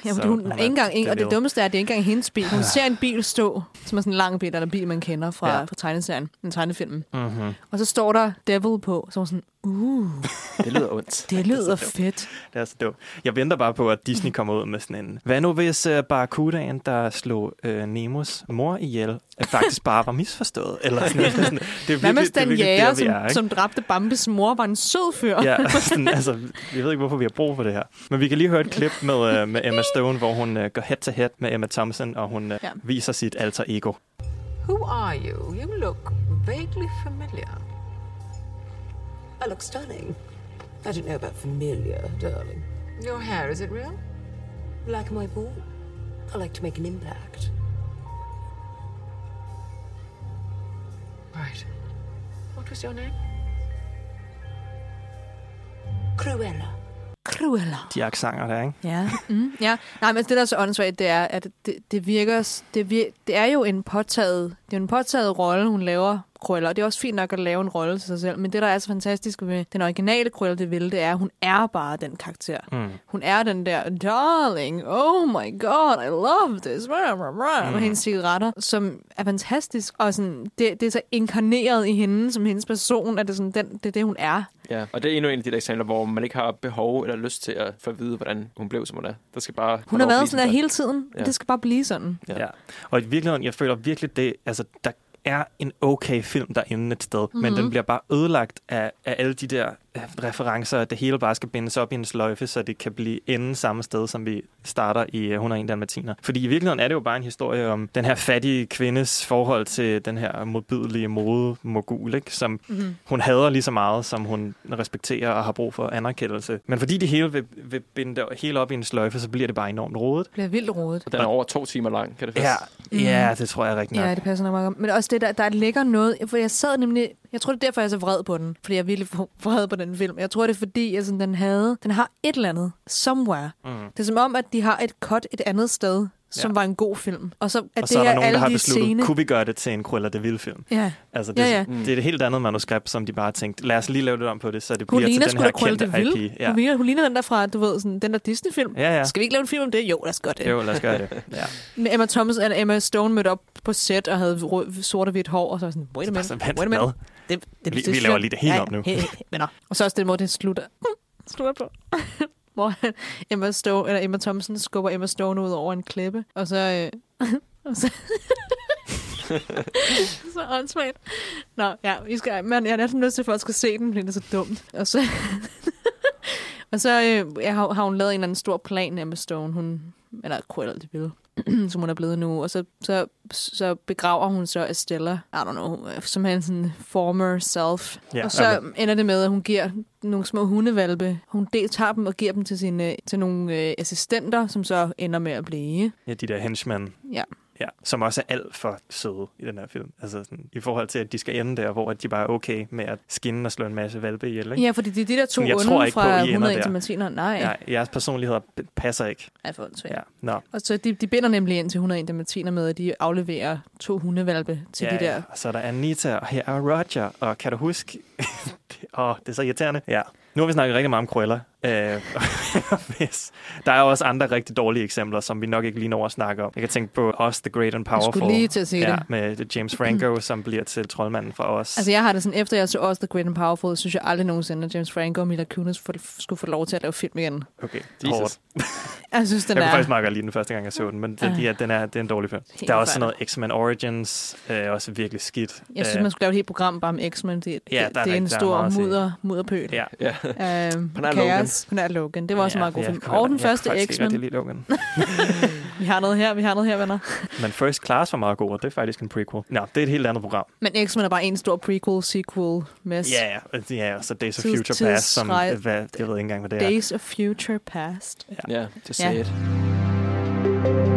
Ja, men hun, hun er ikke engang, og det dummeste er, at det er ikke engang hendes bil. Hun ser en bil stå, som er sådan en lang bil, eller en bil, man kender fra, Ja. ja. fra tegneserien, en tegnefilm. Mhm. Og så står der Devil på, så hun sådan, uh, Det lyder ondt. det lyder dumt. fedt. Det er så dumt. Jeg venter bare på, at Disney kommer ud med sådan en... Hvad nu hvis uh, Barracudaen, der slog uh, Nemos mor ihjel, uh, faktisk bare var misforstået? Eller sådan, noget. sådan, det er virkelig, Hvad med det er den virkelig jæger, som, er, ikke? som dræbte Bambis mor, var en sød fyr? Ja, sådan, altså, jeg ved ikke, hvorfor vi har brug for det her. Men vi kan lige høre et klip med, uh, med Emma Stone, hvor hun uh, går head to head med Emma Thompson, og hun uh, Ja. viser sit alter ego. Who are you? You look vaguely familiar. I look stunning. I don't know about familiar, darling. Your hair, is it real? Like my ball. I like to make an impact. Right. What was your name? Cruella. Cruella. De accenter der, ikke? Ja. Mm, ja. Nej, men det, der er så åndssvagt, det er, at det, det virker... Det, vir, det er jo en påtaget, det er en påtaget rolle, hun laver Cruella. Og det er også fint nok at lave en rolle til sig selv. Men det, der er så fantastisk ved den originale Cruella det vil, det er, at hun er bare den karakter. Mm. Hun er den der, darling, oh my god, I love this, rah, Mm. med hendes cigaretter, som er fantastisk. Og sådan, det, det er så inkarneret i hende, som hendes person, at det sådan, den, det, er det, hun er. Ja, og det er endnu en af de der eksempler, hvor man ikke har behov eller lyst til at få at vide, hvordan hun blev, som hun er. Der skal bare... Hun har været sådan der hele tiden. Ja. Det skal bare blive sådan. Ja. ja. Og i virkeligheden, jeg føler virkelig, det, altså, der er en okay film derinde et sted, mm-hmm. men Mhm. den bliver bare ødelagt af, af alle de der referencer, at det hele bare skal bindes op i en sløjfe, så det kan blive ende samme sted, som vi starter i øh, 101 Dalmatiner. Fordi i virkeligheden er det jo bare en historie om den her fattige kvindes forhold til den her modbydelige modemogul, ikke? som Mhm. hun hader lige så meget, som hun respekterer og har brug for anerkendelse. Men fordi det hele vil, vil binde det hele op i en sløjfe, så bliver det bare enormt rodet. Det bliver vildt rodet. Og den er over to timer lang, kan det Ja, fast? ja, det tror jeg rigtigt nok. Ja, det passer nok meget. Men også det der, der ligger noget, for jeg sad nemlig, jeg tror det er derfor, jeg er så vred på den, fordi jeg er virkelig vred på den film. Jeg tror det er fordi, altså, den havde, den har et eller andet, somewhere. Mm. Det er som om, at de har et cut et andet sted, som Ja. var en god film. Og så er Og det så er her der nogen, alle der har de besluttet, scene... kunne vi gøre det til en Cruella de Vil-film? Ja. Altså, det, Ja, ja. det er et helt andet manuskript, som de bare har tænkt, lad os lige lave det om på det, så det Hun bliver til den her kendte. IP. Ja. Hun, ligner, hun ligner den der fra, du ved, sådan, den der Disney-film. Ja, ja. Skal vi ikke lave en film om det? Jo, lad os gøre det. Jo, lad os gøre det. Ja. Med Emma Thomas og Emma Stone mødte op på set og havde sort og hvidt hår, og så var jeg sådan, wait a minute, wait a minute. Det, det, Vi- det, vi laver lige det helt om nu. Hey, hey, venner. Og så også den måde, det slutter. slutter på. Hvor Emma, Stone, eller Emma Thompson skubber Emma Stone ud over en klippe, og så... Øh, og så så åndssvagt. Nå, ja, vi skal, men jeg er næsten nødt til, at folk skal se den, fordi det er så dumt. Og så, og så øh, jeg har, har hun lavet en eller anden stor plan, Emma Stone. Hun, eller Cruella de Vil, som hun er blevet nu. Og så, så, så begraver hun så Estella, I don't know, som en sådan former self. Ja, og så okay. ender det med, at hun giver nogle små hundevalpe. Hun del tager dem og giver dem til, sine, til nogle øh, assistenter, som så ender med at blive. ja, de der henchmen. Ja. Ja, som også er alt for søde i den her film. Altså sådan, i forhold til, at de skal ende der, hvor at de bare er okay med at skinne og slå en masse valpe ihjel. Ikke? Ja, fordi det er de der to onde fra I ender 101 der. til Martiner. Nej. Ja, jeres personligheder passer ikke. Ej, for. Ja, nå. Og så de, de binder nemlig ind til 101 Dalmatiner med, at de afleverer to hundevalpe til ja, de der. Ja. Og så er der Anita, og her er Roger, og kan du huske... åh, det er så irriterende. Ja. Nu har vi snakket rigtig meget om Cruella, Øh, hvis. Der er også andre rigtig dårlige eksempler, som vi nok ikke lige når at snakke om. Jeg kan tænke på Us, The Great and Powerful. skulle lige til at sige ja, det. med James Franco, som bliver til troldmanden for os. Altså, jeg har det sådan, efter jeg så også The Great and Powerful, synes jeg aldrig nogensinde, at James Franco og Mila Kunis få- skulle få lov til at lave film igen. Okay, Jesus. hårdt. Jeg synes, den jeg kunne er... faktisk meget lide den første gang, jeg så den, men det, Ej. ja, den er, det er en dårlig film. Helt der er også sådan noget X-Men Origins, øh, også virkelig skidt. Jeg synes, Øh, man skulle lave et helt program bare om X-Men. Det, Ja, det, er det er en stor mudder, mudderpøl. Ja. Ja. Øhm, Kaos. På nær Logan. Det var også en meget god film. jeg- Og den jeg første kan faktisk ikke rigtig X-Men. lide Logan. Vi har noget her, vi har noget her, venner. Men First Class var meget god, og det er faktisk en prequel. Nå, det er et helt andet program. Men X-Men er bare en stor prequel, sequel, mess. Ja, ja, ja, så Days of Tids- Future Past, som, hvad, jeg ved ikke engang, hvad det er. Days of Future Past. Ja, just Ja. say it.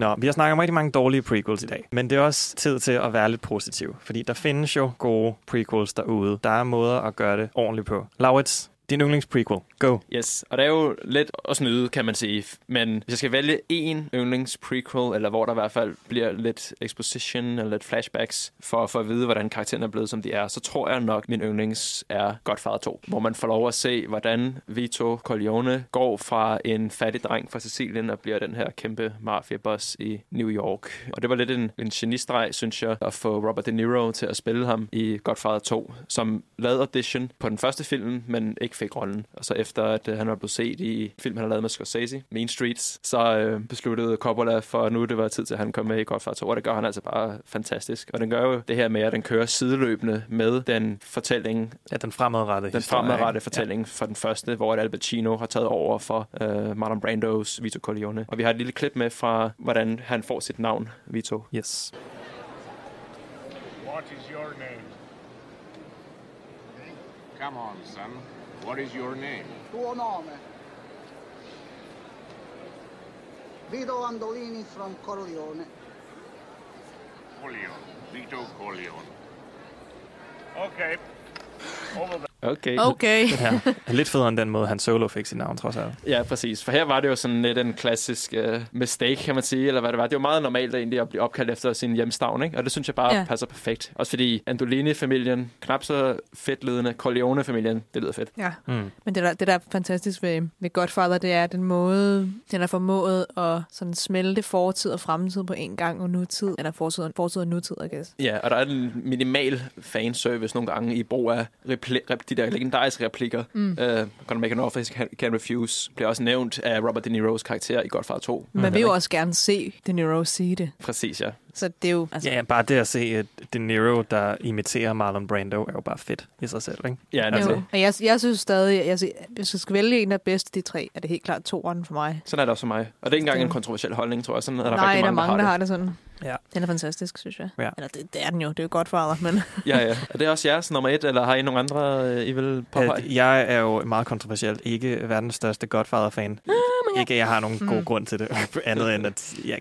Nå, vi har snakket om rigtig mange dårlige prequels i dag, men det er også tid til at være lidt positiv, fordi der findes jo gode prequels derude. Der er måder at gøre det ordentligt på. Laurits, din yndlingsprequel. Go. Yes, og det er jo lidt at snyde, kan man sige. Men hvis jeg skal vælge én yndlings prequel, eller hvor der i hvert fald bliver lidt exposition eller lidt flashbacks, for, for at vide, hvordan karakteren er blevet, som de er, så tror jeg nok, min yndlings er Godfather 2. Hvor man får lov at se, hvordan Vito Corleone går fra en fattig dreng fra Sicilien og bliver den her kæmpe mafia-boss i New York. Og det var lidt en, en genistreg, synes jeg, at få Robert De Niro til at spille ham i Godfather 2, som lavede audition på den første film, men ikke fik rollen. Og så efter, at øh, han var blevet set i film, han har lavet med Scorsese, Mean Streets, så øh, besluttede Coppola for, at nu det var tid til, at han kom med i Godfather 2, og det gør han altså bare fantastisk. Og den gør jo det her med, at den kører sideløbende med den fortælling, Ja, den fremadrettede den historie, fremadrettede ikke? fortælling for den første, hvor Al Pacino har taget over for øh, Marlon Brandos Vito Corleone. Og vi har et lille klip med fra, hvordan han får sit navn, Vito. Ja. Yes. What is your name? Come on, son. What is your name? Tuo nome? Vito Andolini from Corleone. Corleone. Vito Corleone. Okay. Over there. Okay. Okay. ja. Lidt federe end den måde, han solo fik sit navn, trods alt. Ja, præcis. For her var det jo sådan lidt en klassisk uh, mistake, kan man sige, eller hvad det var. Det var meget normalt egentlig at blive opkaldt efter sin hjemstavn, ikke? Og det synes jeg bare Ja. passer perfekt. Også fordi Andolini-familien, knap så fedtlydende, Corleone-familien, det lyder fedt. Ja. Mm. Men det der, det der er fantastisk ved, ved Godfather, det er den måde, den har formået at sådan smelte fortid og fremtid på en gang og nutid. Eller fortid, og- fortid og nutid, I guess. Ja, og der er en minimal fanservice nogle gange i brug af repli- rep- de der legendariske replikker. Mm. Uh, Gonna make an offer, he can't refuse. Bliver også nævnt af Robert De Niro's karakter i Godfather 2. Man vil jo også gerne se De Niro sige det. Præcis, ja. Så det er jo... Altså, Ja, bare det at se et De Niro, der imiterer Marlon Brando, er jo bare fedt i sig selv, ikke? Ja, altså, jo. Og jeg, jeg synes stadig, jeg, hvis jeg skal vælge en af bedste de tre, er det helt klart toeren for mig. Sådan er det også for mig. Og det er ikke engang Det- en kontroversiel holdning, tror jeg. Sådan er der Nej, rigtig der er mange, mange, der har det. det sådan. Ja. Den er fantastisk, synes jeg. Ja. Eller det, det er den jo, det er jo Godfather, men... Ja, ja. Er det også jeres nummer et, eller har I nogle andre, øh, I vil påpege? At jeg er jo meget kontroversielt ikke verdens største Godfather-fan. Ikke, at jeg har nogen Mm. god grund til det, andet end at jeg,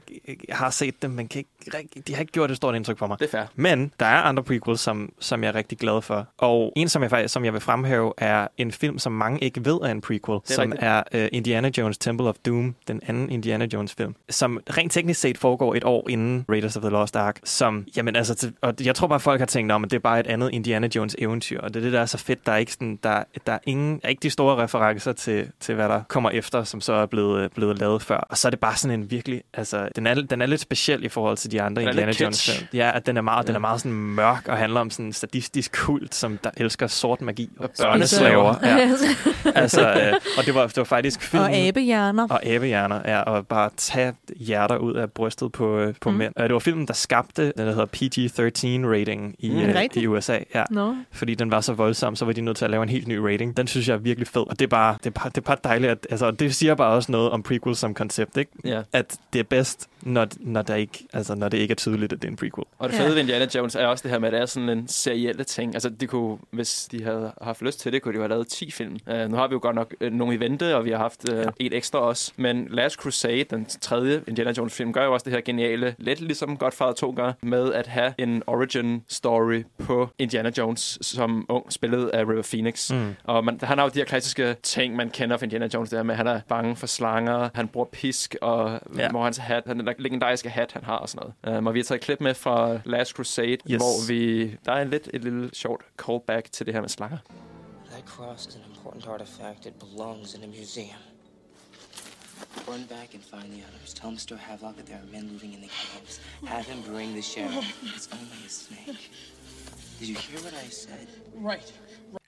jeg har set dem, men kan ikke, de har ikke gjort et stort indtryk på mig. Det er fair. Men der er andre prequels, som, som jeg er rigtig glad for. Og en, som jeg, faktisk, som jeg vil fremhæve, er en film, som mange ikke ved er en prequel, er som rigtigt. er uh, Indiana Jones Temple of Doom, den anden Indiana Jones film, som rent teknisk set foregår et år inden Raiders of the Lost Ark, som, jamen altså, til- og jeg tror bare, folk har tænkt om, at det er bare et andet Indiana Jones eventyr, og det er det, der er så fedt, der er ikke, sådan, der, der er ingen, er ikke de store referencer til, til, hvad der kommer efter, som så er blevet, blevet lavet før. Og så er det bare sådan en virkelig, altså, den er, den er lidt speciel i forhold til de andre er Indiana Jones film. Ja, at den er meget, den er Ja. meget sådan mørk og handler om sådan en sadistisk kult, som der elsker sort magi og børneslaver. Ja. altså, øh, og det var, det var faktisk filmen. og abehjerner. Og abehjerner, ja, og bare tage hjerter ud af brystet på, øh, på Mm. mænd. Øh, Det var filmen, der skabte den, der hedder PG-13-rating i, Mm, rigtigt? i USA. Ja. Nå. Fordi den var så voldsom, så var de nødt til at lave en helt ny rating. Den synes jeg er virkelig fed, og det er bare, det er bare, det er bare dejligt. At, altså, det siger bare også noget om prequel som koncept, ikke? Ja. At det er bedst, når, når, der ikke, altså, når det ikke er tydeligt, at det er en prequel. Og det fede ved Indiana Jones er også det her med, at det er sådan en serielle ting. Altså, de kunne, hvis de havde haft lyst til det, kunne de jo have lavet 10 film. Uh, nu har vi jo godt nok uh, nogle i vente, og vi har haft uh, ja. et ekstra også. Men Last Crusade, den tredje Indiana Jones film, gør jo også det her geniale, lidt ligesom Godfather 2 gør, med at have en origin story på Indiana Jones som ung, spillet af River Phoenix. Mm. Og man, han har jo de her klassiske ting, man kender fra Indiana Jones, det her med, at han er bange for slanger, han bruger pisk, og Ja. hvor hans hat, den der legendariske hat, han har og sådan noget. Um, og vi har taget et klip med fra Last Crusade, Yes. hvor vi, der er lidt et lille sjovt callback til det her med slanger. That cross is an important artifact. It belongs in a museum. Run back and find the others. Tell Mr. Havelock that there are men looting in the caves. Have him bring the sheriff. It's only a snake. Did you hear what I said? Right.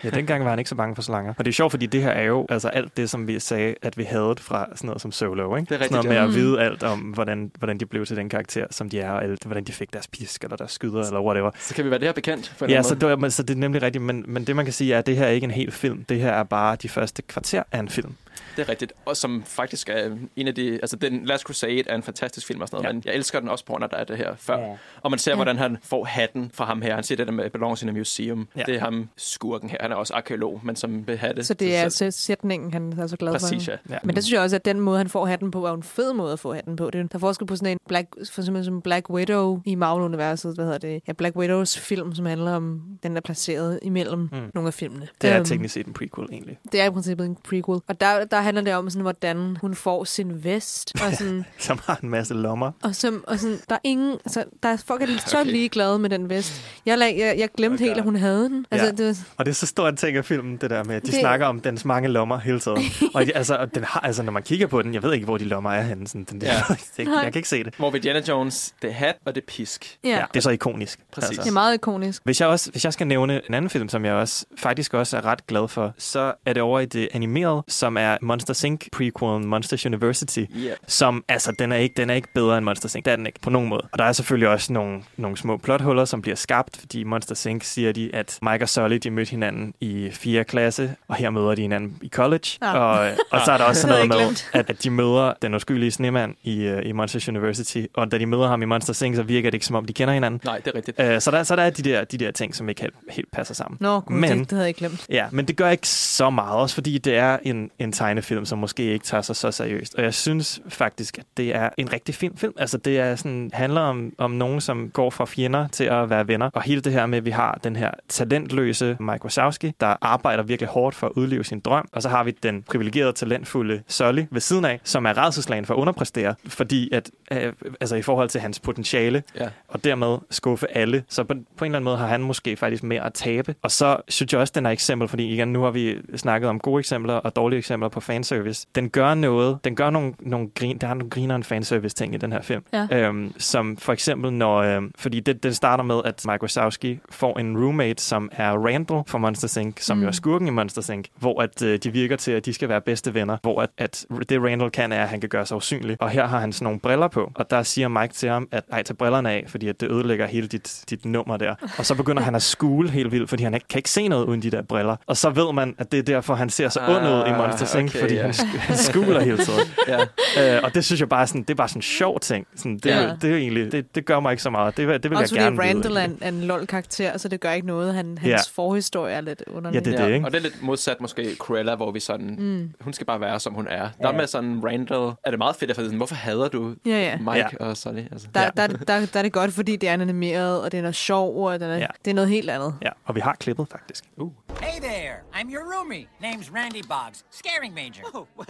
Ja, dengang var han ikke så bange for slanger. Og det er sjovt, fordi det her er jo altså alt det, som vi sagde, at vi havde fra sådan noget som Solo. Ikke? Det er rigtigt, sådan noget med ja. at Mm. vide alt om, hvordan, hvordan de blev til den karakter, som de er, og alt, hvordan de fik deres pisk, eller deres skyder, eller whatever. Så kan vi være det her bekendt på en Ja, så det, var, så det er nemlig rigtigt, men, men det man kan sige er, at det her er ikke en hel film. Det her er bare de første kvarter af en film. Det er rigtigt. Og som faktisk er en af de... Altså, den Last Crusade er en fantastisk film og sådan noget, ja. men jeg elsker den også på at der er det her før. Ja. Og man ser, Ja. hvordan han får hatten fra ham her. Han siger det der med belongs in a museum. Ja. Det er ham skurken her. Han er også arkeolog, men som vil have det. Så det er selv. altså sætningen, han er så glad Præcis, for. ja. Ja. Men det synes jeg også, at den måde, han får hatten på, er en fed måde at få hatten på. Det er, der er forskel på sådan en Black, for eksempel som Black Widow i Marvel-universet, hvad hedder det? Ja, Black Widows film, som handler om, den er placeret imellem mm. nogle af filmene. Det er Øhm, teknisk set en prequel, egentlig. Det er i princippet en prequel. Og der, der handler det om, sådan, hvordan hun får sin vest. Og, sådan, Som har en masse lommer. og, som, og sådan, der er ingen... Altså, der er folk er så Okay. ligeglade med den vest. Jeg, lag, jeg, jeg glemte helt, at hun havde den. Altså, ja. det, Og det så stor en ting af filmen, det der med, at de Det- snakker om dens mange lommer hele tiden. og de, altså, den har, altså, når man kigger på den, jeg ved ikke, hvor de lommer er henne. Sådan, den, Ja. ja. jeg, kan ikke se det. Hvor ved Indiana Jones, det hat og det pisk. Ja. Ja, det er så ikonisk. Præcis. det er meget ikonisk. Hvis jeg, også, hvis jeg skal nævne en anden film, som jeg også faktisk også er ret glad for, så er det over i det animerede, som er Monster Inc. prequelen Monsters University, Yeah. som altså, den er, ikke, den er ikke bedre end Monsters Inc. Det er den ikke på nogen måde. Og der er selvfølgelig også nogle, nogle små plothuller, som bliver skabt, fordi Monsters Inc. siger de, at Mike og Sully, de mødte hinanden i 4. klasse, og her møder de hinanden i college. Ja. Og, og så er der også sådan noget med, at, at de møder den uskyldige snemand i, uh, i Monsters University, og da de møder ham i Monsters Inc., så virker det ikke, som om de kender hinanden. Nej, det er rigtigt. Uh, så, der, så der er de der, de der ting, som ikke helt, helt passer sammen. Nå, gud, Men- det, det havde jeg glemt. Ja, men det gør ikke så meget, også fordi det er en, en tegnefilm, som måske ikke tager sig så seriøst. Og jeg synes faktisk, at det er en rigtig fin film. Altså, det er sådan, handler om, om nogen, som går fra fjender til at være venner. Og hele det her med, at vi har den her talentløse Mike Wazowski, der arbejder virkelig hårdt for at udleve sin drøm. Og så har vi den privilegerede, talentfulde Sully ved siden af, som er redselslagen for at underpræstere, fordi at, øh, altså i forhold til hans potentiale, Ja. og dermed skuffe alle. Så på, på en eller anden måde har han måske faktisk mere at tabe. Og så synes jeg også, den er eksempel, fordi igen, nu har vi snakket om gode eksempler og dårlige eksempler på fanservice. Den gør noget, den gør nogle, nogle grin, der er nogle grineren fanservice ting i den her film. Ja. Øhm, som for eksempel når, øhm, fordi det, det starter med, at Mike Wazowski får en roommate, som er Randall fra Monsters Inc., som Mm. jo er skurken i Monsters Inc., hvor at, øh, de virker til, at de skal være bedste venner, hvor at, at det Randall kan, er, at han kan gøre sig usynlig. Og her har han sådan nogle briller på, og der siger Mike til ham, at ej, tag brillerne af, fordi at det ødelægger hele dit, dit nummer der. Og så begynder han at skule helt vildt, fordi han ikke, kan ikke se noget uden de der briller. Og så ved man, at det er derfor, han ser så ond ud i Ah, Monsters Inc., okay, fordi ja. han, sk- han skuler hele tiden. ja. Øh, og det synes jeg bare sådan, det er bare sådan en sjov ting. Sådan, det, Ja. ja. det, er egentlig, det, det gør mig ikke så meget. Det, vil- det vil Også jeg fordi gerne Randall vide. er en, er en lol-karakter, så det gør ikke noget. Han, hans Ja. forhistorie er lidt underlig. Ja, det er det, ikke? Og det er lidt modsat måske Cruella, hvor vi sådan, Mm. hun skal bare være, som hun er. Der med sådan Randall, er det meget fedt at vide, hvorfor hader du Ja, ja. Mike Ja. og Sully? Altså. Der, der, der, der er det godt, fordi det er animeret, og den er sjov, og den er, Ja. det er noget helt andet. Ja, og vi har klippet faktisk. Uh. Hey there, I'm your roomie. Name's Randy Boggs, scaring major. Oh, uh,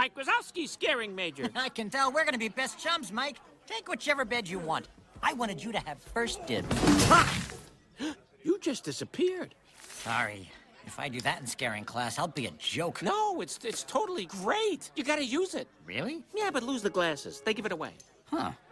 Mike Wazowski, scaring major. I can tell we're gonna be best chums, Mike. Take whichever bed you want. I wanted you to have first dibs. You just disappeared. Sorry. If I do that in scaring class, I'll be a joke. No, it's it's totally great. You gotta use it. Really? Yeah, but lose the glasses. They give it away. Huh.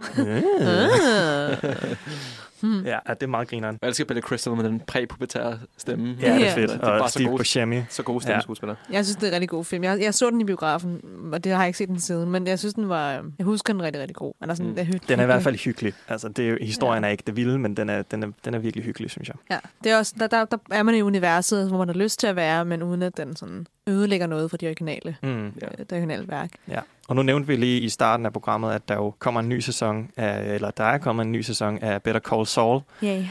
Ah. Ja, det er meget grineren. Jeg elsker Billy Crystal med den præpubertære stemme. Ja, det er Ja. fedt. Det er Og bare så Steve gode, Buscemi. så gode Ja. stemmeskuespillere. Jeg synes, det er en rigtig god film. Jeg, jeg så den i biografen, og det har jeg ikke set den siden, men jeg synes, den var... Jeg husker den rigtig, rigtig god. Den er, sådan, Mm. mm. er Den er i hvert fald hyggelig. Altså, det er, historien er ikke det vilde, men den er, den er, den er virkelig hyggelig, synes jeg. Ja, det er også, der, der, der er man i universet, hvor man har lyst til at være, men uden at den sådan ødelægger noget for de originale, Mm. ja. det originale værk. Ja. Og nu nævnte vi lige i starten af programmet, at der jo kommer en ny sæson af, eller der er kommet en ny sæson af Better Call Saul, Yay.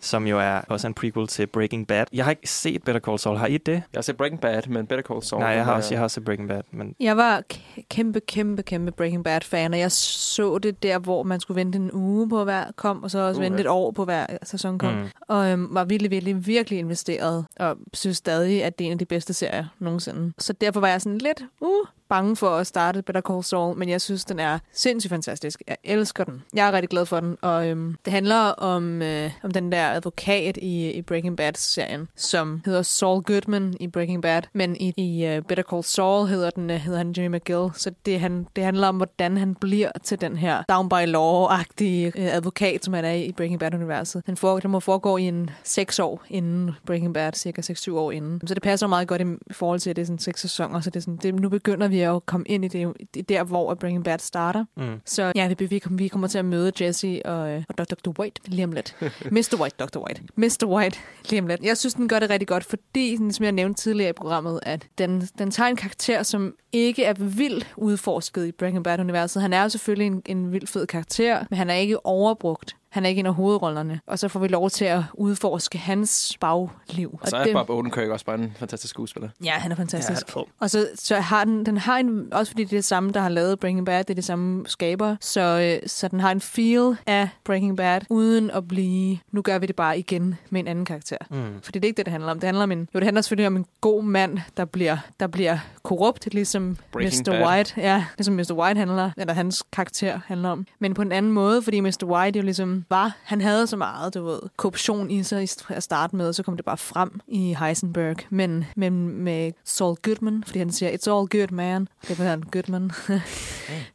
som jo er også en prequel til Breaking Bad. Jeg har ikke set Better Call Saul. Har I det? Jeg har set Breaking Bad, men Better Call Saul... Nej, jeg har også, jeg har også set Breaking Bad, men Jeg var k- kæmpe, kæmpe, kæmpe Breaking Bad-fan, og jeg så det der, hvor man skulle vente en uge på hver kom, og så også Uh, vente et år på hver sæson kom. Mm. Og øhm, var virkelig, virkelig, virkelig investeret, og synes stadig, at det er en af de bedste serier nogensinde. Så derfor var jeg sådan lidt, uh, bange for at starte Better Call Saul, men jeg synes, den er sindssygt fantastisk. Jeg elsker den. Jeg er rigtig glad for den, og øhm, det handler om, øh, om den der advokat i, i Breaking Bad-serien, som hedder Saul Goodman i Breaking Bad, men i, i uh, Better Call Saul hedder, den, uh, hedder han Jimmy McGill, så det, han, det handler om, hvordan han bliver til den her down by law-agtige øh, advokat, som han er i Breaking Bad-universet. Den, for, den må foregå i en seks år inden Breaking Bad, cirka 6-7 år inden. Så det passer meget godt i, i forhold til, at det er sådan seks sæsoner, så det er sådan, det, nu begynder vi at komme ind i det, det der, hvor Breaking Bad starter. Mm. Så ja, vi, vi, vi kommer til at møde Jesse og, øh, og Dr. White lige om lidt. Mr. White, Dr. White. Mr. White lige om lidt. Jeg synes, den gør det rigtig godt, fordi, som jeg nævnte tidligere i programmet, at den, den tager en karakter, som ikke er vildt udforsket i Breaking Bad-universet. Han er jo selvfølgelig en, en vildt fed karakter, men han er ikke overbrugt. Han er ikke en af hovedrollerne. Og så får vi lov til at udforske hans bagliv. Og så er det- Bob Odenkirk også bare en fantastisk skuespiller. Ja, han er fantastisk. Ja, han er. Og så, så har den, den har en, også fordi det er det samme, der har lavet Breaking Bad, det er det samme skaber, så, øh, så den har en feel af Breaking Bad, uden at blive, nu gør vi det bare igen med en anden karakter. Mm. Fordi det er ikke det, det handler om. Det handler om en, jo, det handler selvfølgelig om en god mand, der bliver, der bliver korrupt, ligesom Breaking Mr. Bad. White. Ja, ligesom Mr. White handler, eller hans karakter handler om. Men på en anden måde, fordi Mr. White jo ligesom var, han havde så meget, du ved, korruption i sig at starte med, så kom det bare frem i Heisenberg. Men, men med Saul Goodman, fordi han siger, it's all good, man. Det var han Goodman.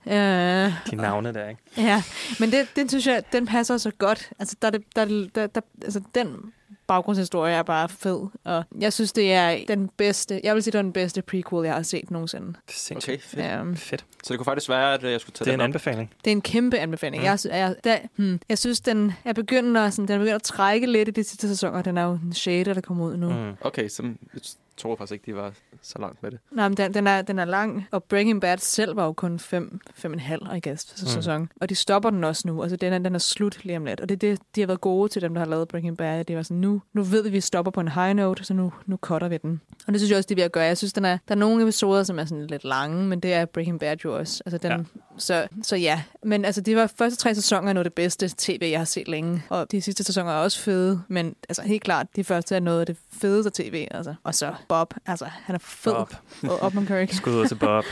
øh, de navne der, ikke? Ja, men det, den synes jeg, den passer så godt. Altså, der, er der, er der, der, altså den baggrundshistorie er bare fed, og jeg synes, det er den bedste, jeg vil sige, det er den bedste prequel, jeg har set nogensinde. Okay, fedt. Ja. fedt. Så det kunne faktisk være, at jeg skulle tage Det er den en op. anbefaling. Det er en kæmpe anbefaling. Mm. Jeg, jeg, der, hmm, jeg synes, den er begyndt at, sådan, den er begyndt at trække lidt i de sidste sæsoner. Den er jo en shade, der kommer ud nu. Mm. Okay, så tror faktisk ikke, de var så langt med det. Nej, men den, den, er, den er lang, og Breaking Bad selv var jo kun fem, fem og en halv, I guess, Mm. sæson. Og de stopper den også nu. Altså, den er, den er slut lige om lidt. Og det det, de har været gode til dem, der har lavet Breaking Bad. Det var sådan, nu, nu ved vi, at vi stopper på en high note, så nu, nu cutter vi den. Og det synes jeg også, de er ved at gøre. Jeg synes, den er, der er nogle episoder, som er sådan lidt lange, men det er Breaking Bad jo også. Altså, den, ja. så, så ja, men altså, det var første tre sæsoner er noget af det bedste tv, jeg har set længe. Og de sidste sæsoner er også fede, men altså helt klart, de første er noget af det fedeste tv. Altså. Og så Bob, altså han er fed. Bob. Og Odenkirk. Skud ud til Bob.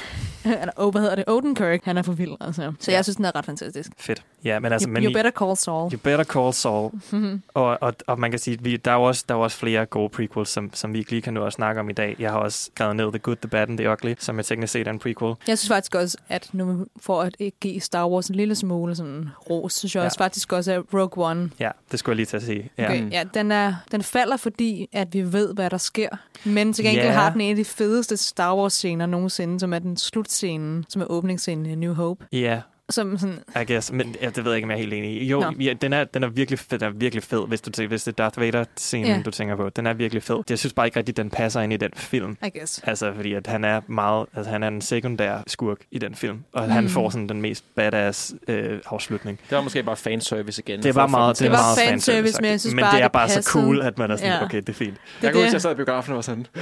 Eller, oh, hvad hedder det? Odenkirk. Han er for vild, altså. Så Ja. jeg synes, den er ret fantastisk. Fedt. Ja, men altså... you, men you better call Saul. You better call Saul. Mhm. og, og, og man kan sige, at vi, der, er også, der er også flere gode prequels, som, som vi ikke lige kan nå at snakke om i dag. Jeg har også skrevet ned The Good, The Bad and The Ugly, som jeg teknisk set er en prequel. Jeg synes faktisk også, at nu for at give Star Wars en lille smule sådan ros, synes jeg Ja. også faktisk også, at Rogue One Ja, det skulle jeg lige til at sige. Ja. Okay, ja, den, er, den falder, fordi at vi ved, hvad der sker. Men til gengæld Ja. har den en af de fedeste Star Wars-scener nogensinde, som er den slutscene, som er åbningsscenen i New Hope. Ja, Som sådan, I guess. Men ja, det ved jeg ikke, om jeg er helt enig i. Jo, ja, den, er, den, er virkelig fed, den er virkelig fed, hvis, du, tænker- hvis det er Darth Vader-scenen, Ja. du tænker på. Den er virkelig fed. Jeg synes bare ikke rigtigt, den passer ind i den film. I guess. Altså, fordi at han er meget, altså han er en sekundær skurk i den film. Og mm. han får sådan den mest badass øh, afslutning. Det var måske bare fanservice igen. Det var meget, det til var meget fanservice, men jeg synes men bare, det er det bare så passede. cool, at man er sådan, Ja. okay, det er fint. Jeg kan det. huske, jeg sad i biografen og var sådan, nu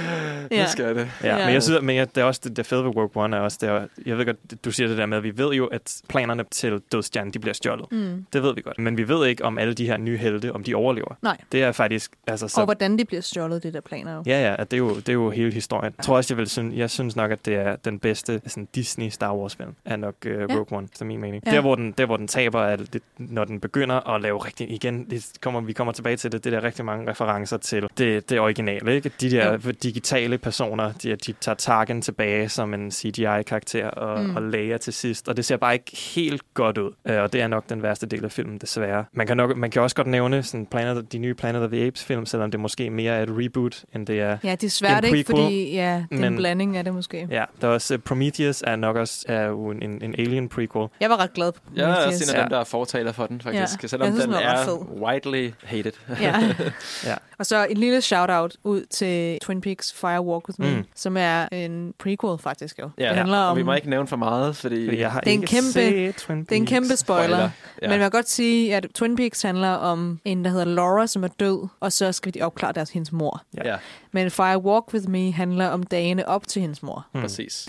Ja. skal jeg det. Ja, Ja. men jeg synes, men jeg, det er også det, det fede ved Rogue One er også, det er, jeg ved godt, du siger det der med, at vi ved jo, at planerne til dødstjernen, de bliver stjålet. Mm. Det ved vi godt. Men vi ved ikke, om alle de her nye helte, om de overlever. Nej. Det er faktisk, altså så... og hvordan de bliver stjålet, det der planer jo. Ja, ja, det er, jo, det er jo hele historien. Jeg tror også, jeg vil synes, jeg synes nok, at det er den bedste sådan Disney Star Wars film, er nok uh, Rogue One, efter min mening. Ja. Der, hvor den, der, hvor den taber, er det, når den begynder at lave rigtig, igen, det kommer, vi kommer tilbage til det, det der rigtig mange referencer til det, det originale, ikke? De der Jo. digitale personer, de, de tager Tarkin tilbage som en CGI-karakter og, mm. og Leia til sidst, og det ser bare ikke helt godt ud, uh, og det er nok den værste del af filmen, desværre. Man kan, nok, man kan også godt nævne sådan Planet, de nye Planet of the Apes film, selvom det måske mere er et reboot, end det er Ja, det er svært, ikke? Fordi ja, det er en blanding af det måske. Ja, der er også uh, Prometheus er nok også er jo en, en, en alien prequel. Jeg var ret glad på Jeg er også Prometheus. en af dem, der er fortaler for den, faktisk. Ja. Selvom Jeg synes, den er fed. widely hated. Ja. ja. Og så en lille shout-out ud til Twin Peaks Fire Walk With Me, Mm. som er en prequel faktisk jo. Ja, det handler og om... vi må ikke nævne for meget, fordi... Fordi jeg har Det er en kæmpe, set Det er Twin Peaks. Det er en kæmpe spoiler. Spoiler, ja. Men man kan godt sige, at Twin Peaks handler om en, der hedder Laura, som er død, og så skal de opklare deres hendes mor. Ja, Men Fire Walk With Me handler om dagene op til hendes mor. mm. præcis.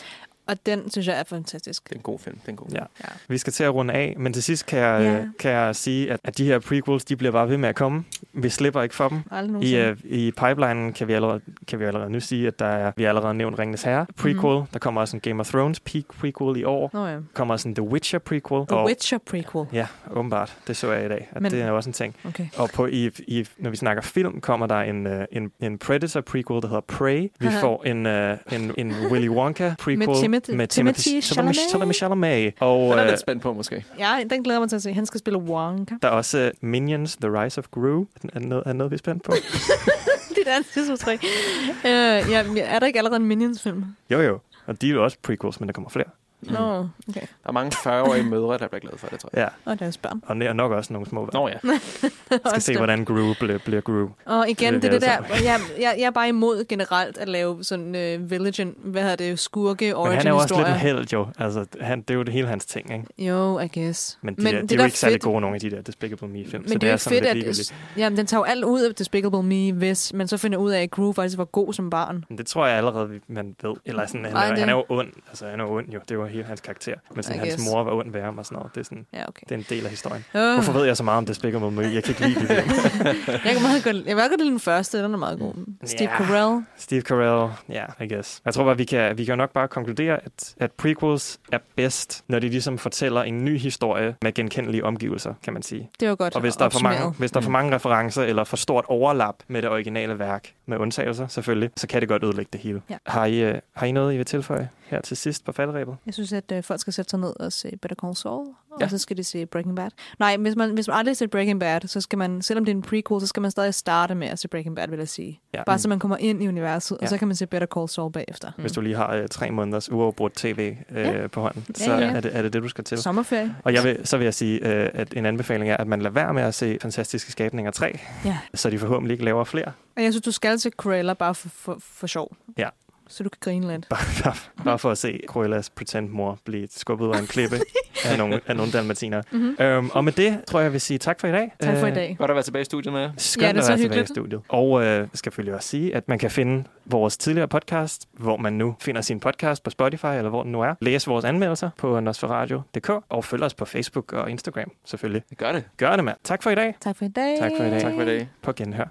Og den synes jeg er fantastisk. Det er en god film. Det er en god film. Ja. ja. Vi skal til at runde af, men til sidst kan jeg, Ja. kan jeg sige, at, at de her prequels, de bliver bare ved med at komme. Vi slipper ikke for dem. I, uh, I pipelinen kan vi, allerede, kan vi allerede nu sige, at der er, vi har allerede nævnt Ringenes Herre prequel. Mhm. Mm-hmm. Der kommer også en Game of Thrones peak prequel i år. Nå ja. Der kommer også en The Witcher prequel. The og, Witcher prequel. Ja, åbenbart. Det så jeg i dag. At Men- det er også en ting. Okay. Og på, i, i, når vi snakker film, kommer der en, uh, en, en Predator prequel, der hedder Prey. Vi Haha. får en, uh, en, en Willy Wonka prequel. Timothy- med Timothy Chalamet. Chalamet. Chalamet. Og, Den er jeg øh, lidt spændt på, måske. Ja, den glæder mig til at se. Han skal spille Wonka. der er også uh, Minions, The Rise of Gru. Er noget, er noget vi er spændt på? det er sidste tre. Øh, ja, men er der ikke allerede en Minions-film? jo, jo. Og de er jo også prequels, men der kommer flere. Nå, okay. Der er mange 40-årige mødre, der bliver glade for det, tror jeg. Ja. Og deres børn. Og nær- nok også nogle små børn. Nå ja. skal se, hvordan Gru bliver, bliver Gru. Og igen, Det det, er er det der, jeg, jeg, jeg er bare imod generelt at lave sådan uh, village, hvad hedder det, skurke Men han er jo også lidt en held, jo. Altså, han, det er jo det hele hans ting, ikke? Jo, I guess. Men de, men der, de er jo ikke særlig gode, nogle af de der Despicable Me-film. så Men det er jo ikke sådan fedt, at... ligegyldigt. Jamen, den tager jo alt ud af Despicable Me, hvis man så finder ud af, at Gru faktisk var god som barn. Men det tror jeg allerede, man ved. Eller sådan, han, Ej, er, det- han er jo ond. Altså, han er jo ond jo. Det var hele hans karakter. Men sådan, hans mor var ond ved ham og sådan noget. Det er, sådan, Ja, okay. det er en del af historien. Øh. Hvorfor ved jeg så meget om Despicable Me? Jeg kan ikke lide det. Jeg kan meget godt, jeg vil godt lide den første, den er meget god. Steve Ja. Carell. Steve Carell, ja, yeah, I guess. Jeg tror bare, vi kan, vi kan nok bare konkludere, at, at prequels er bedst, når de ligesom fortæller en ny historie med genkendelige omgivelser, kan man sige. Det var godt Og hvis der, er for mange, hvis der er for mange referencer eller for stort overlap med det originale værk, med undtagelser selvfølgelig, så kan det godt ødelægge det hele. Ja. Har, I, øh, har I noget, I vil tilføje her til sidst på falderæbet? Jeg synes, at øh, folk skal sætte sig ned og se Better Call Saul, Ja. og så skal de se Breaking Bad. Nej, hvis man, hvis man aldrig har set Breaking Bad, så skal man, selvom det er en prequel, så skal man stadig starte med at se Breaking Bad, vil jeg sige. Ja. Bare Mm. så man kommer ind i universet, og Ja. så kan man se Better Call Saul bagefter. Hvis du lige har øh, tre måneders uafbrudt tv øh, Ja. på hånden, Ja, så ja. Er, det, er det det, du skal til. Sommerferie. Og jeg vil, så vil jeg sige, øh, at en anbefaling er, at man lader være med at se Fantastiske Skabninger 3, Ja. så de forhåbentlig ikke laver flere. Og jeg synes, du skal til Cruella bare for, for, for sjov. Ja. Så du kan grine lidt. Bare, bare for at se Cruellas pretend-mor blive skubbet ud af en klippe af nogle, af nogle dalmatiner. Mhm. Øhm, og med det tror jeg, jeg vil sige tak for i dag. Tak for i Øh, dag. Godt at være tilbage i studiet med jer. Skønt Ja, det er at så være tilbage i hyggeligt. studiet. Og øh, skal selvfølgelig også sige, at man kan finde vores tidligere podcast, hvor man nu finder sin podcast på Spotify, eller hvor den nu er. Læs vores anmeldelser på nosferadio.dk, og følg os på Facebook og Instagram, selvfølgelig. Gør det. Gør det, mand. Tak for i dag. Tak for i dag. Tak for i dag. Tak for i dag. På genhør.